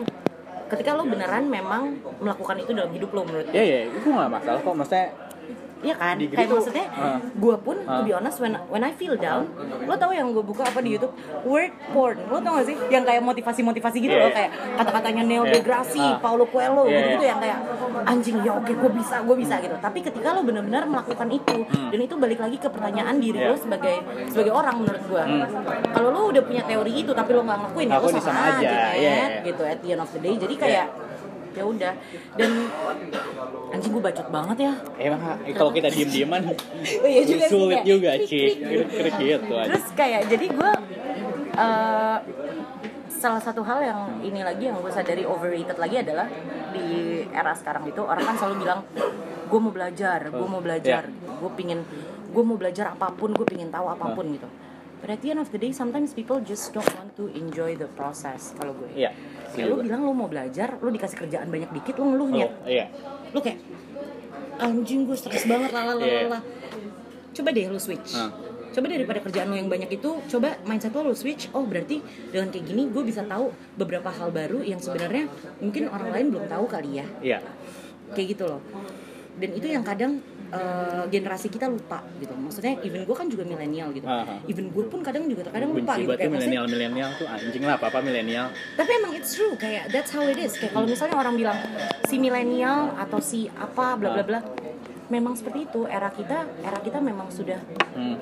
ketika lo beneran memang melakukan itu dalam hidup lo menurut ya ya itu nggak masalah kok. Maksudnya Iya kan? Di Kayak gitu, maksudnya, ah. gue pun, to Ah. be honest, when, when I feel down, lo tau yang gue buka apa di YouTube? Word porn, lo tau gak sih? Yang kayak motivasi-motivasi gitu Iya, loh, iya. kayak kata-katanya Neil Iya. deGrasse, Ah. Paulo Coelho, Iya, gitu-gitu iya. yang kayak anjing ya oke gue bisa, gue bisa gitu. Tapi ketika lo benar-benar melakukan itu, dan itu balik lagi ke pertanyaan diri Hmm. Iya. lo sebagai sebagai orang menurut gue. Hmm. Kalau lo udah punya teori itu tapi lo nggak ngelakuin, ya lo sama, sama aja, aja, Net, iya. gitu at the end of the day. Jadi kayak ya udah. Dan anjing gue bacot banget ya. Emang kalau kita diem-dieman <laughs> Oh iya juga sih, sulit kayak juga krik gitu. Aja. Terus kayak jadi gue Eh, salah satu hal yang ini lagi yang gue sadari overrated lagi adalah di era sekarang itu orang kan selalu bilang gue mau belajar, gue mau belajar, gue pingin gue mau belajar apa pun, gue pingin tahu apa pun gitu. But at the end of the day, sometimes people just don't want to enjoy the process. Kalau gue, Iya. Kayak lu bilang lu mau belajar, lu dikasih kerjaan banyak dikit, lu ngeluhnya. Oh, iya. Lu kayak anjing gue stres banget Iya. lalalala. Coba deh lu switch. Hah. Coba deh daripada kerjaan lu yang banyak itu, coba mindset lu lu switch. Oh berarti dengan kayak gini gue bisa tahu beberapa hal baru yang sebenarnya mungkin orang lain belum tahu kali ya. Iya. Kayak gitu loh. Dan itu yang kadang eh, generasi kita lupa gitu. Maksudnya even gue kan juga milenial gitu. Aha. Even gue pun kadang juga terkadang lupa Benci gitu. banget tuh maksudnya- milenial-milenial tuh anjing lah, apa-apa milenial. tapi emang it's true kayak that's how it is kayak kalau misalnya orang bilang si milenial atau si apa bla bla bla memang seperti itu era kita era kita memang sudah Hmm.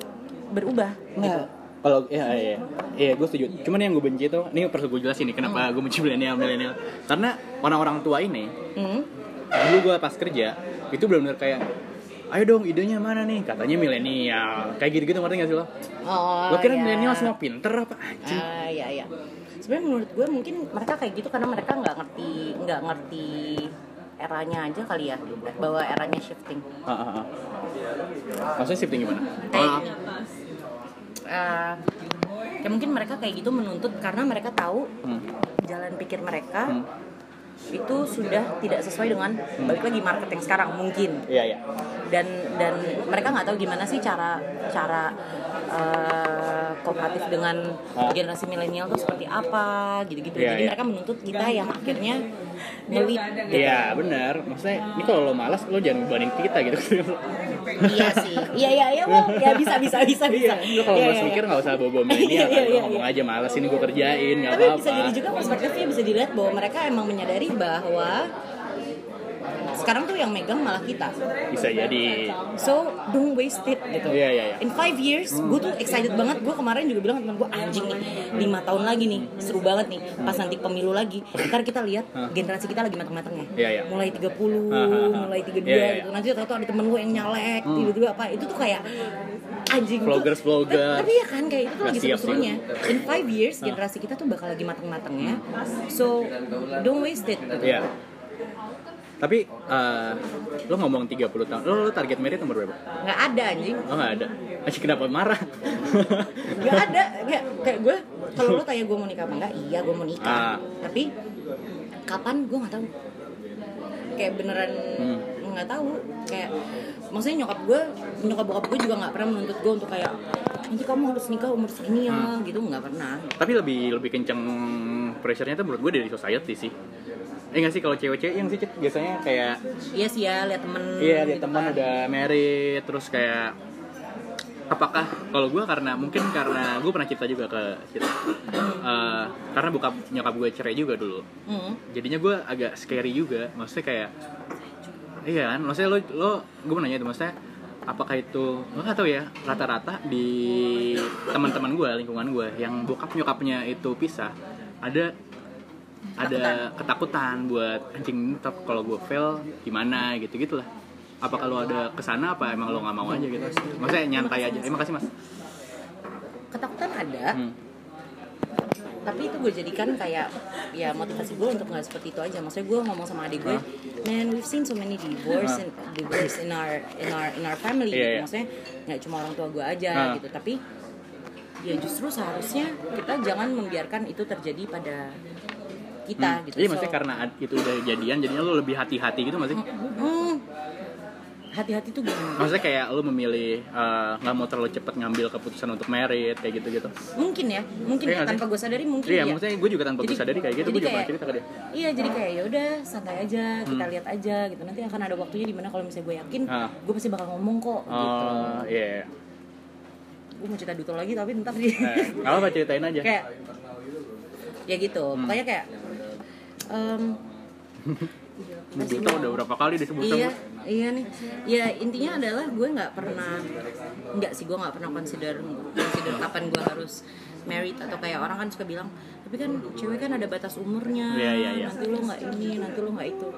berubah gitu Kalau iya iya iya gue setuju. Cuman yang gue benci tuh, ini perlu gue jelasin nih kenapa gue benci milenial milenial. Karena orang-orang tua ini Hmm. dulu gue pas kerja itu benar-benar kayak ayo dong idenya mana nih katanya milenial kayak gitu-gitu ngerti gak sih lo? oh lo kira ya. milenial semua pinter apa anjing? ah ya ya sebenarnya menurut gue mungkin mereka kayak gitu karena mereka nggak ngerti nggak ngerti eranya aja kali ya bahwa eranya shifting Ah, ah, ah. Maksudnya shifting gimana? kayak. Eh, ya mungkin mereka kayak gitu menuntut karena mereka tahu hmm. jalan pikir mereka Hmm. Itu sudah tidak sesuai dengan balik lagi market yang sekarang mungkin Iya iya. dan dan mereka nggak tahu gimana sih cara cara eh, kooperatif dengan Ah. generasi milenial tuh seperti apa gitu-gitu Iya, jadi iya. mereka menuntut kita yang akhirnya ngelit gitu. Iya benar. Maksudnya ini kalau lo malas lo jangan banding kita gitu. <laughs> iya sih iya iya iya well, ya bisa bisa bisa bisa Lo kalau Iya, malas iya, mikir iya. nggak usah milenial Iya, kan. iya, iya, ngomong iya. aja malas ini gue kerjain nggak tapi apa-apa. bisa jadi juga perspektifnya bisa dilihat bahwa mereka emang menyadari bahwa sekarang tuh yang megang malah kita Bisa jadi. so don't waste it gitu Iya iya iya. in five years gue tuh excited banget gue kemarin juga bilang ke temen gue anjing nih lima tahun lagi nih seru banget nih pas nanti pemilu lagi ntar kita lihat generasi kita lagi matang-matangnya Iya, iya. mulai 30 Ah, ah, ah. mulai 32 Iya, iya. gitu nanti tau ada temen gue yang nyalek tiba-tiba apa itu tuh kayak anjing tuh- Vloggers, vloggers. tapi ya kan kayak itu tuh lagi seru-serunya in five years generasi kita tuh bakal lagi matang-matangnya so don't waste it gitu. Iya. Tapi eh, lo ngomong 30 tahun, lo, lo target merit nomor berapa? nggak ada anjing Oh nggak ada. Anjing kenapa marah? Gak ada, kayak, kayak gue kalau lo tanya gue mau nikah apa enggak, iya gue mau nikah. Ah. Tapi kapan gue nggak tahu. Kayak beneran Hmm. nggak tahu. Kayak maksudnya nyokap gue, nyokap bokap gue juga nggak pernah menuntut gue untuk kayak nanti kamu harus nikah umur segini ya, gitu nggak pernah. Tapi lebih lebih kenceng pressure-nya tuh menurut gue dari society sih. Eh nggak sih kalau cewek-cewek yang sih Cit, biasanya kayak Iya sih ya, lihat temen. iya dia gitu teman kan. udah married terus kayak apakah kalau gue karena mungkin karena gue pernah cerita juga ke Cit. Eh, karena bokap nyokap gue cerai juga dulu Hmm. jadinya gue agak scary juga maksudnya kayak iya kan maksudnya lo lo gue nanya itu maksudnya apakah itu gue nggak tahu ya rata-rata di teman-teman gue lingkungan gue yang bokap nyokapnya itu pisah ada ada ketakutan buat anjing ntar kalau gue fail gimana? Gitu gitulah apa kalau ada ke sana apa emang lo nggak mau aja gitu? Maksudnya nyantai aja. Eh makasih mas. Ketakutan ada, Hmm. tapi itu gue jadikan kayak ya motivasi gue untuk nggak seperti itu aja. Maksudnya gue ngomong sama adik gue man we've seen so many divorce in, divorce in our in our in our family. Gitu. iya. maksudnya nggak cuma orang tua gue aja Ah. gitu. Tapi ya justru seharusnya kita jangan membiarkan itu terjadi pada kita Hmm. gitu. Jadi So, maksudnya karena itu udah jadian jadinya lo lebih hati-hati gitu masih hmm, hati-hati tuh gimana? Maksudnya kayak lo memilih eh, nggak mau terlalu cepat ngambil keputusan untuk merit kayak gitu gitu mungkin ya mungkin Iya ya, tanpa gue sadari mungkin iya ya. maksudnya gue juga tanpa gue sadari kayak gitu jadi gue juga kayak- cerita ke dia. Iya jadi kayak ya udah santai aja kita lihat aja gitu. Nanti akan ada waktunya di mana kalau misalnya gue yakin Ah. gue pasti bakal ngomong kok gitu. oh iya. Gue mau cerita detail lagi tapi ntar dia nggak apa ceritain aja. Kayak ya gitu. Hmm. pokoknya kayak em, Duta udah berapa kali disebut iya iya nih. Ya intinya adalah gue nggak pernah nggak sih gue nggak pernah consider consider kapan gue harus married atau kayak orang kan suka bilang tapi kan cewek kan ada batas umurnya Iya, iya, iya. nanti lo nggak ini nanti lo nggak itu.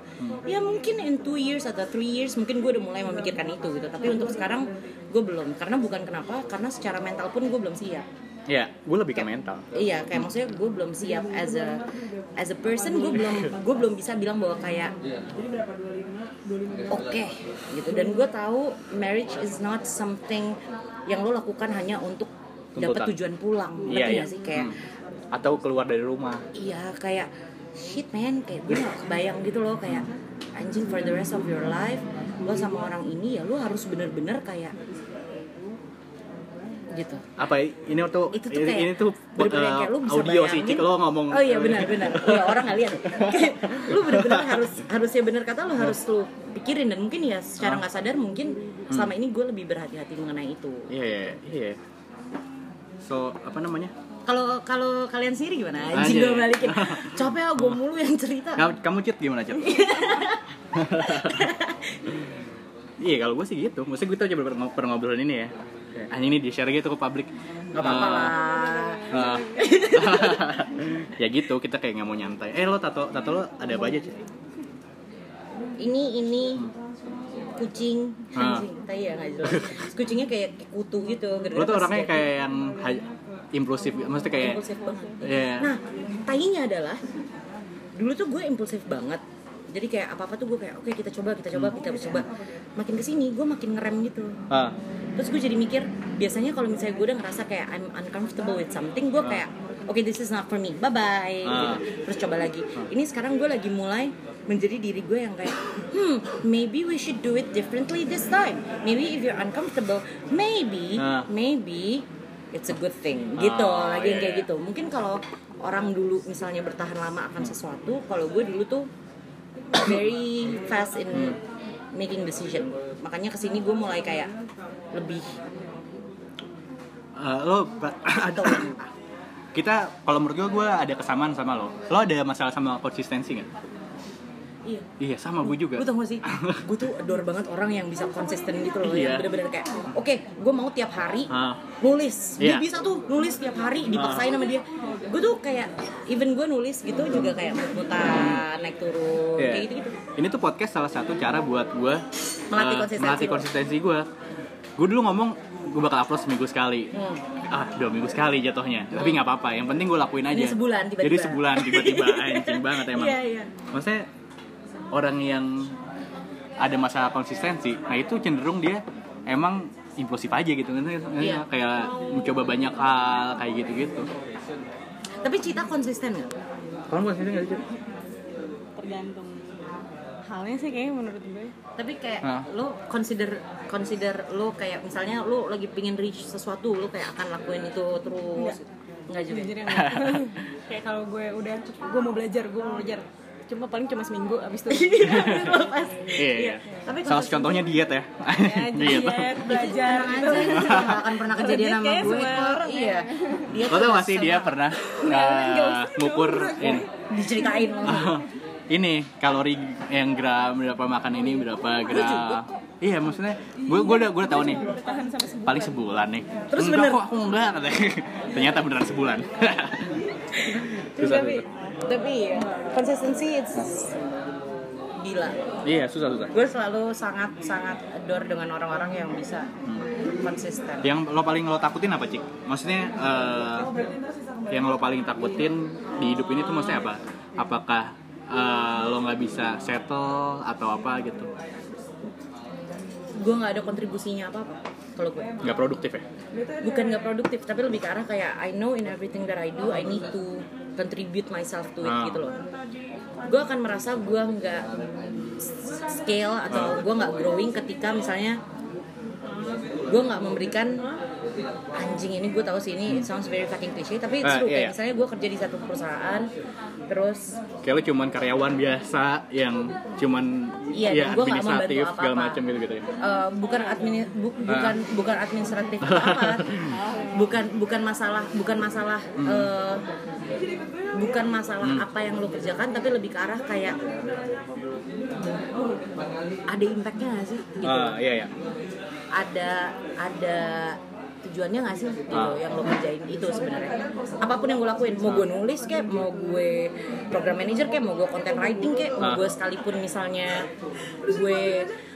Ya mungkin in two years atau three years mungkin gue udah mulai memikirkan itu gitu. Tapi untuk sekarang gue belum. Karena bukan kenapa karena secara mental pun gue belum siap ya gue lebih ke mental. iya kayak maksudnya gue belum siap as a as a person gue belum gue belum bisa bilang bahwa kayak oke gitu. Dan gue tahu marriage is not something yang lo lakukan hanya untuk dapat tujuan pulang. Iya iya. nggak sih? Kayak Hmm. atau keluar dari rumah. Iya kayak shit man kayak gue gak kebayang gitu loh. Kayak anjing for the rest of your life lo sama orang ini ya lo harus bener-bener kayak gitu. Apa ini tuh itu tuh ini, kayak ini tuh uh, kayak lu bisa audio sih. Cik lo ngomong oh iya benar benar iya orang nggak lihat. Kayak <laughs> lu bener-bener harus harusnya bener kata lu harus lu pikirin. Dan mungkin ya secara nggak sadar mungkin selama ini gue lebih berhati-hati mengenai itu. Iya iya iya. So apa namanya? Kalau kalau kalian sendiri gimana? Anjing gue balikin. <laughs> Capek ah gue mulu yang cerita. Kamu, cit gimana cit <laughs> iya kalau gue sih gitu. Maksudnya gue tuh coba per- per ngobrolin ini ya anjing ini di share gitu ke publik. Nggak apa-apa lah. Eh, <laughs> ya gitu kita kayak nggak mau nyantai. Eh lo tato tato lo ada apa aja cit ini ini. Kucing. Ah. tai ya nggak jelas. Kucingnya kayak kutu gitu lo tuh orangnya kayak yang ha- impulsif maksudnya kayak impulsif banget. Iya. nah tainya adalah dulu tuh gue impulsif banget jadi kayak apa apa tuh gue kayak oke kita coba kita coba kita coba. makin ke sini gue makin ngerem gitu. Ah. Terus gue jadi mikir biasanya kalau misalnya gue udah ngerasa kayak I'm uncomfortable with something gue kayak oke this is not for me bye bye Ah. gitu. terus coba lagi. Ini sekarang gue lagi mulai menjadi diri gue yang kayak hmm maybe we should do it differently this time. Maybe if you're uncomfortable maybe Ah. maybe it's a good thing. Gitu Oh, lagi yang iya, kayak iya. gitu. Mungkin kalau orang dulu misalnya bertahan lama akan sesuatu kalau gue dulu tuh very fast in making decision. Makanya ke sini gue mulai kayak lebih Eh, lo atau <coughs> kita kalau menurut gue gue ada kesamaan sama lo. Lo ada masalah sama konsistensi nggak iya. Iya sama gue juga. Lu tau gak sih, <laughs> gue tuh adore banget orang yang bisa konsisten gitu loh Iya. Yang bener-bener kayak, oke gue mau tiap hari Ah. nulis. Dia Iya. bisa tuh nulis tiap hari, dipaksain sama dia. Gue tuh kayak, even gue nulis gitu juga kayak mut-mutan, naik turun, Iya. kayak gitu-gitu. Ini tuh podcast salah satu cara buat gue Melatih eh, konsistensi melatih konsistensi gue gue dulu ngomong gue bakal upload seminggu sekali. Hmm. ah dua minggu sekali jatuhnya. Tapi nggak apa-apa yang penting gue lakuin aja. Jadi sebulan tiba-tiba. jadi sebulan tiba-tiba. <laughs> Anjing banget emang. Iya, iya. Maksudnya orang yang ada masalah konsistensi. Nah itu cenderung dia emang impulsif aja gitu Iya. kayak mencoba banyak hal kayak gitu gitu Tapi Cita konsisten gak? kamu konsisten nggak sih tergantung. Halnya sih kayaknya menurut gue. Tapi kayak Hah? lo consider consider lo kayak misalnya lo lagi pingin reach sesuatu lo kayak akan lakuin itu terus. Enggak juga jujur yang <laughs> kayak kalau gue udah gue mau belajar gue mau belajar cuma paling cuma seminggu abis itu. <laughs> Lepas. iya, iya. Tapi salah contohnya diet ya. <laughs> Ya diet. belajar. Gitu itu gak akan pernah kejadian Dia sama gue kok. ya. Iya. Lo tau tuh gak sih dia pernah nggak usah, ngukur nggak ini? Diceritain <laughs> ini kalori yang gram berapa makan ini berapa gram. iya maksudnya gue gue udah gue udah tahu nih. bertahan sampai sebulan. Paling sebulan nih. Terus enggak bener? kok aku enggak ternyata beneran sebulan. Susah tapi tapi ya, konsistensi it's gila. iya susah susah. Gue selalu sangat sangat adore dengan orang-orang yang bisa konsisten. yang lo paling lo takutin apa cik? Maksudnya eh, yang lo paling takutin di hidup ini tuh maksudnya apa? Apakah eh, lo nggak bisa settle atau apa gitu? Gue nggak ada kontribusinya apa-apa kalau gue. nggak produktif ya? Bukan nggak produktif, tapi lebih ke arah kayak I know in everything that I do, I need to contribute myself to it Ah. gitu loh. Gue akan merasa gue nggak scale atau gue nggak growing ketika misalnya gue nggak memberikan anjing ini gue tahu sih ini it sounds very fucking cliche tapi it's Ah, true iya, kayak iya. misalnya gue kerja di satu perusahaan terus kayak lo cuman karyawan biasa yang cuman Iya, ya administratif membantu segala apa-apa. macam gitu gitu ya eh, bukan admin bu- Ah. bukan bukan administratif apa <laughs> bukan bukan masalah bukan masalah Hmm. eh, bukan masalah apa yang lo kerjakan tapi lebih ke arah kayak ada impactnya gak sih gitu ah iya iya ada ada tujuannya gak sih gitu Ah. yang lo kerjain itu sebenarnya apa pun yang gue lakuin mau gue nulis kayak mau gue program manager kayak mau gue content writing kayak mau Ah. gue sekalipun misalnya gue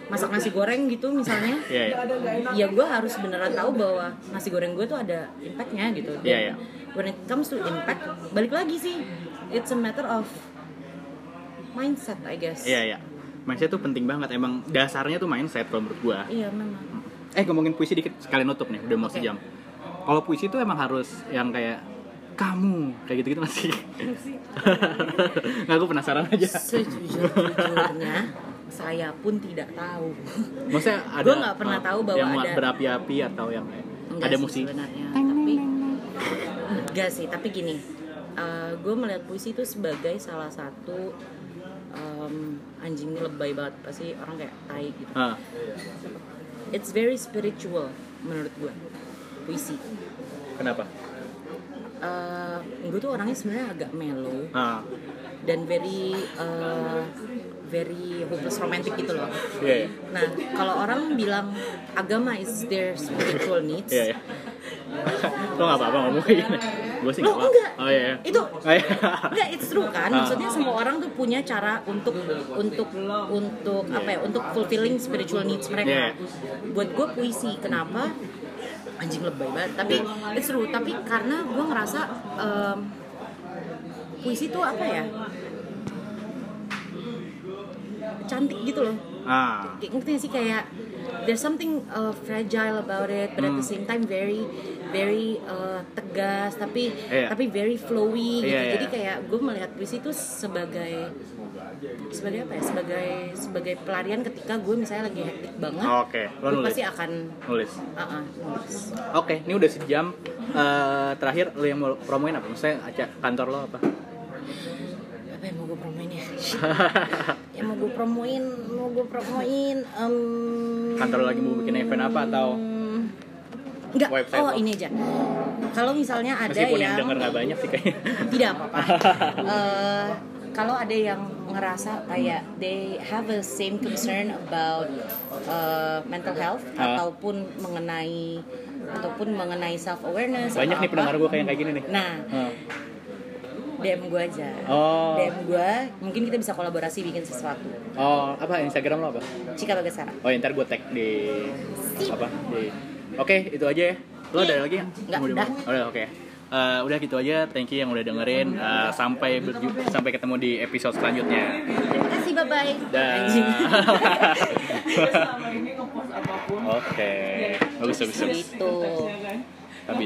masak nasi goreng gitu misalnya Iya, iya. ya gue harus beneran tahu bahwa nasi goreng gue tuh ada impactnya gitu Dan Iya, iya. when it comes to impact balik lagi sih it's a matter of mindset I guess Iya, iya. Mindset tuh penting banget. Emang dasarnya tuh mindset kalau menurut gua. iya memang Eh ngomongin puisi dikit sekalian nutup nih, udah mau Oke. sejam. Kalau puisi itu emang harus yang kayak kamu kayak gitu-gitu masih. <laughs> Nggak, aku penasaran aja. sejujur-jujurnya saya pun tidak tahu Maksudnya ada Gua nggak pernah uh, tahu bahwa yang ada- berapi-api atau yang Enggak ada musik. sebenarnya tapi enggak sih tapi gini gue melihat puisi itu sebagai salah satu em, anjing ini lebay banget pasti orang kayak tai gitu Ah, it's very spiritual menurut gue puisi kenapa? gue tuh orangnya sebenarnya agak mellow Ah, dan very uh, very hopeless romantic gitu loh iya, iya. nah kalau orang bilang agama is their spiritual needs Iya, iya. Lo nggak apa-apa ngomong kayak gini. Gue sih Lo nggak enggak. Oh iya. iya. Itu Oh, iya. <laughs> enggak it's true kan? Ah. Maksudnya semua orang tuh punya cara untuk untuk untuk apa ya? Untuk fulfilling spiritual needs mereka. Yeah. Buat gue puisi kenapa? Anjing lebay banget. Tapi it's true. Tapi karena gue ngerasa em, puisi tuh apa ya? Cantik gitu loh. Ah, ngerti sih kayak there's something uh, fragile about it but at the Hmm. same time very very uh, tegas tapi Iya. tapi very flowy gitu Iya, iya. jadi kayak gue melihat puisi itu sebagai sebagai apa ya sebagai sebagai pelarian ketika gue misalnya lagi hektik banget oke. Lo nulis. pasti akan Nulis. uh -uh, nulis Oke, ini udah sejam. Eh, terakhir lo yang mau promoin apa? Aca- kantor lo apa? apa yang mau gue promoin ya <laughs> yang mau gue promoin mau gue promoin em, Kantor lagi mau bikin event apa atau Enggak, Website oh lo? ini aja. Kalau misalnya ada meskipun yang, yang, denger nggak banyak sih kayaknya. <laughs> tidak apa-apa. <laughs> Eh, kalau ada yang ngerasa kayak they have a same concern about uh, mental health Ah. ataupun mengenai ataupun mengenai self awareness Banyak nih pendengar gue kayak kayak gini nih. Nah, Ah. DM gue aja. Oh. DM gue, mungkin kita bisa kolaborasi bikin sesuatu. Oh, apa Instagram lo apa? Cika Bagasara. Oh, ntar gue tag di Sip. apa? Di Oke, itu aja ya. Lo ada lagi nggak? Udah. udah, oke. Eh, udah gitu aja. Thank you yang udah dengerin. Eh, sampai berju- sampai ketemu di episode selanjutnya. Terima kasih, bye bye. Dah. <laughs> Oke. Bagus bagus bagus. Gitu. Tapi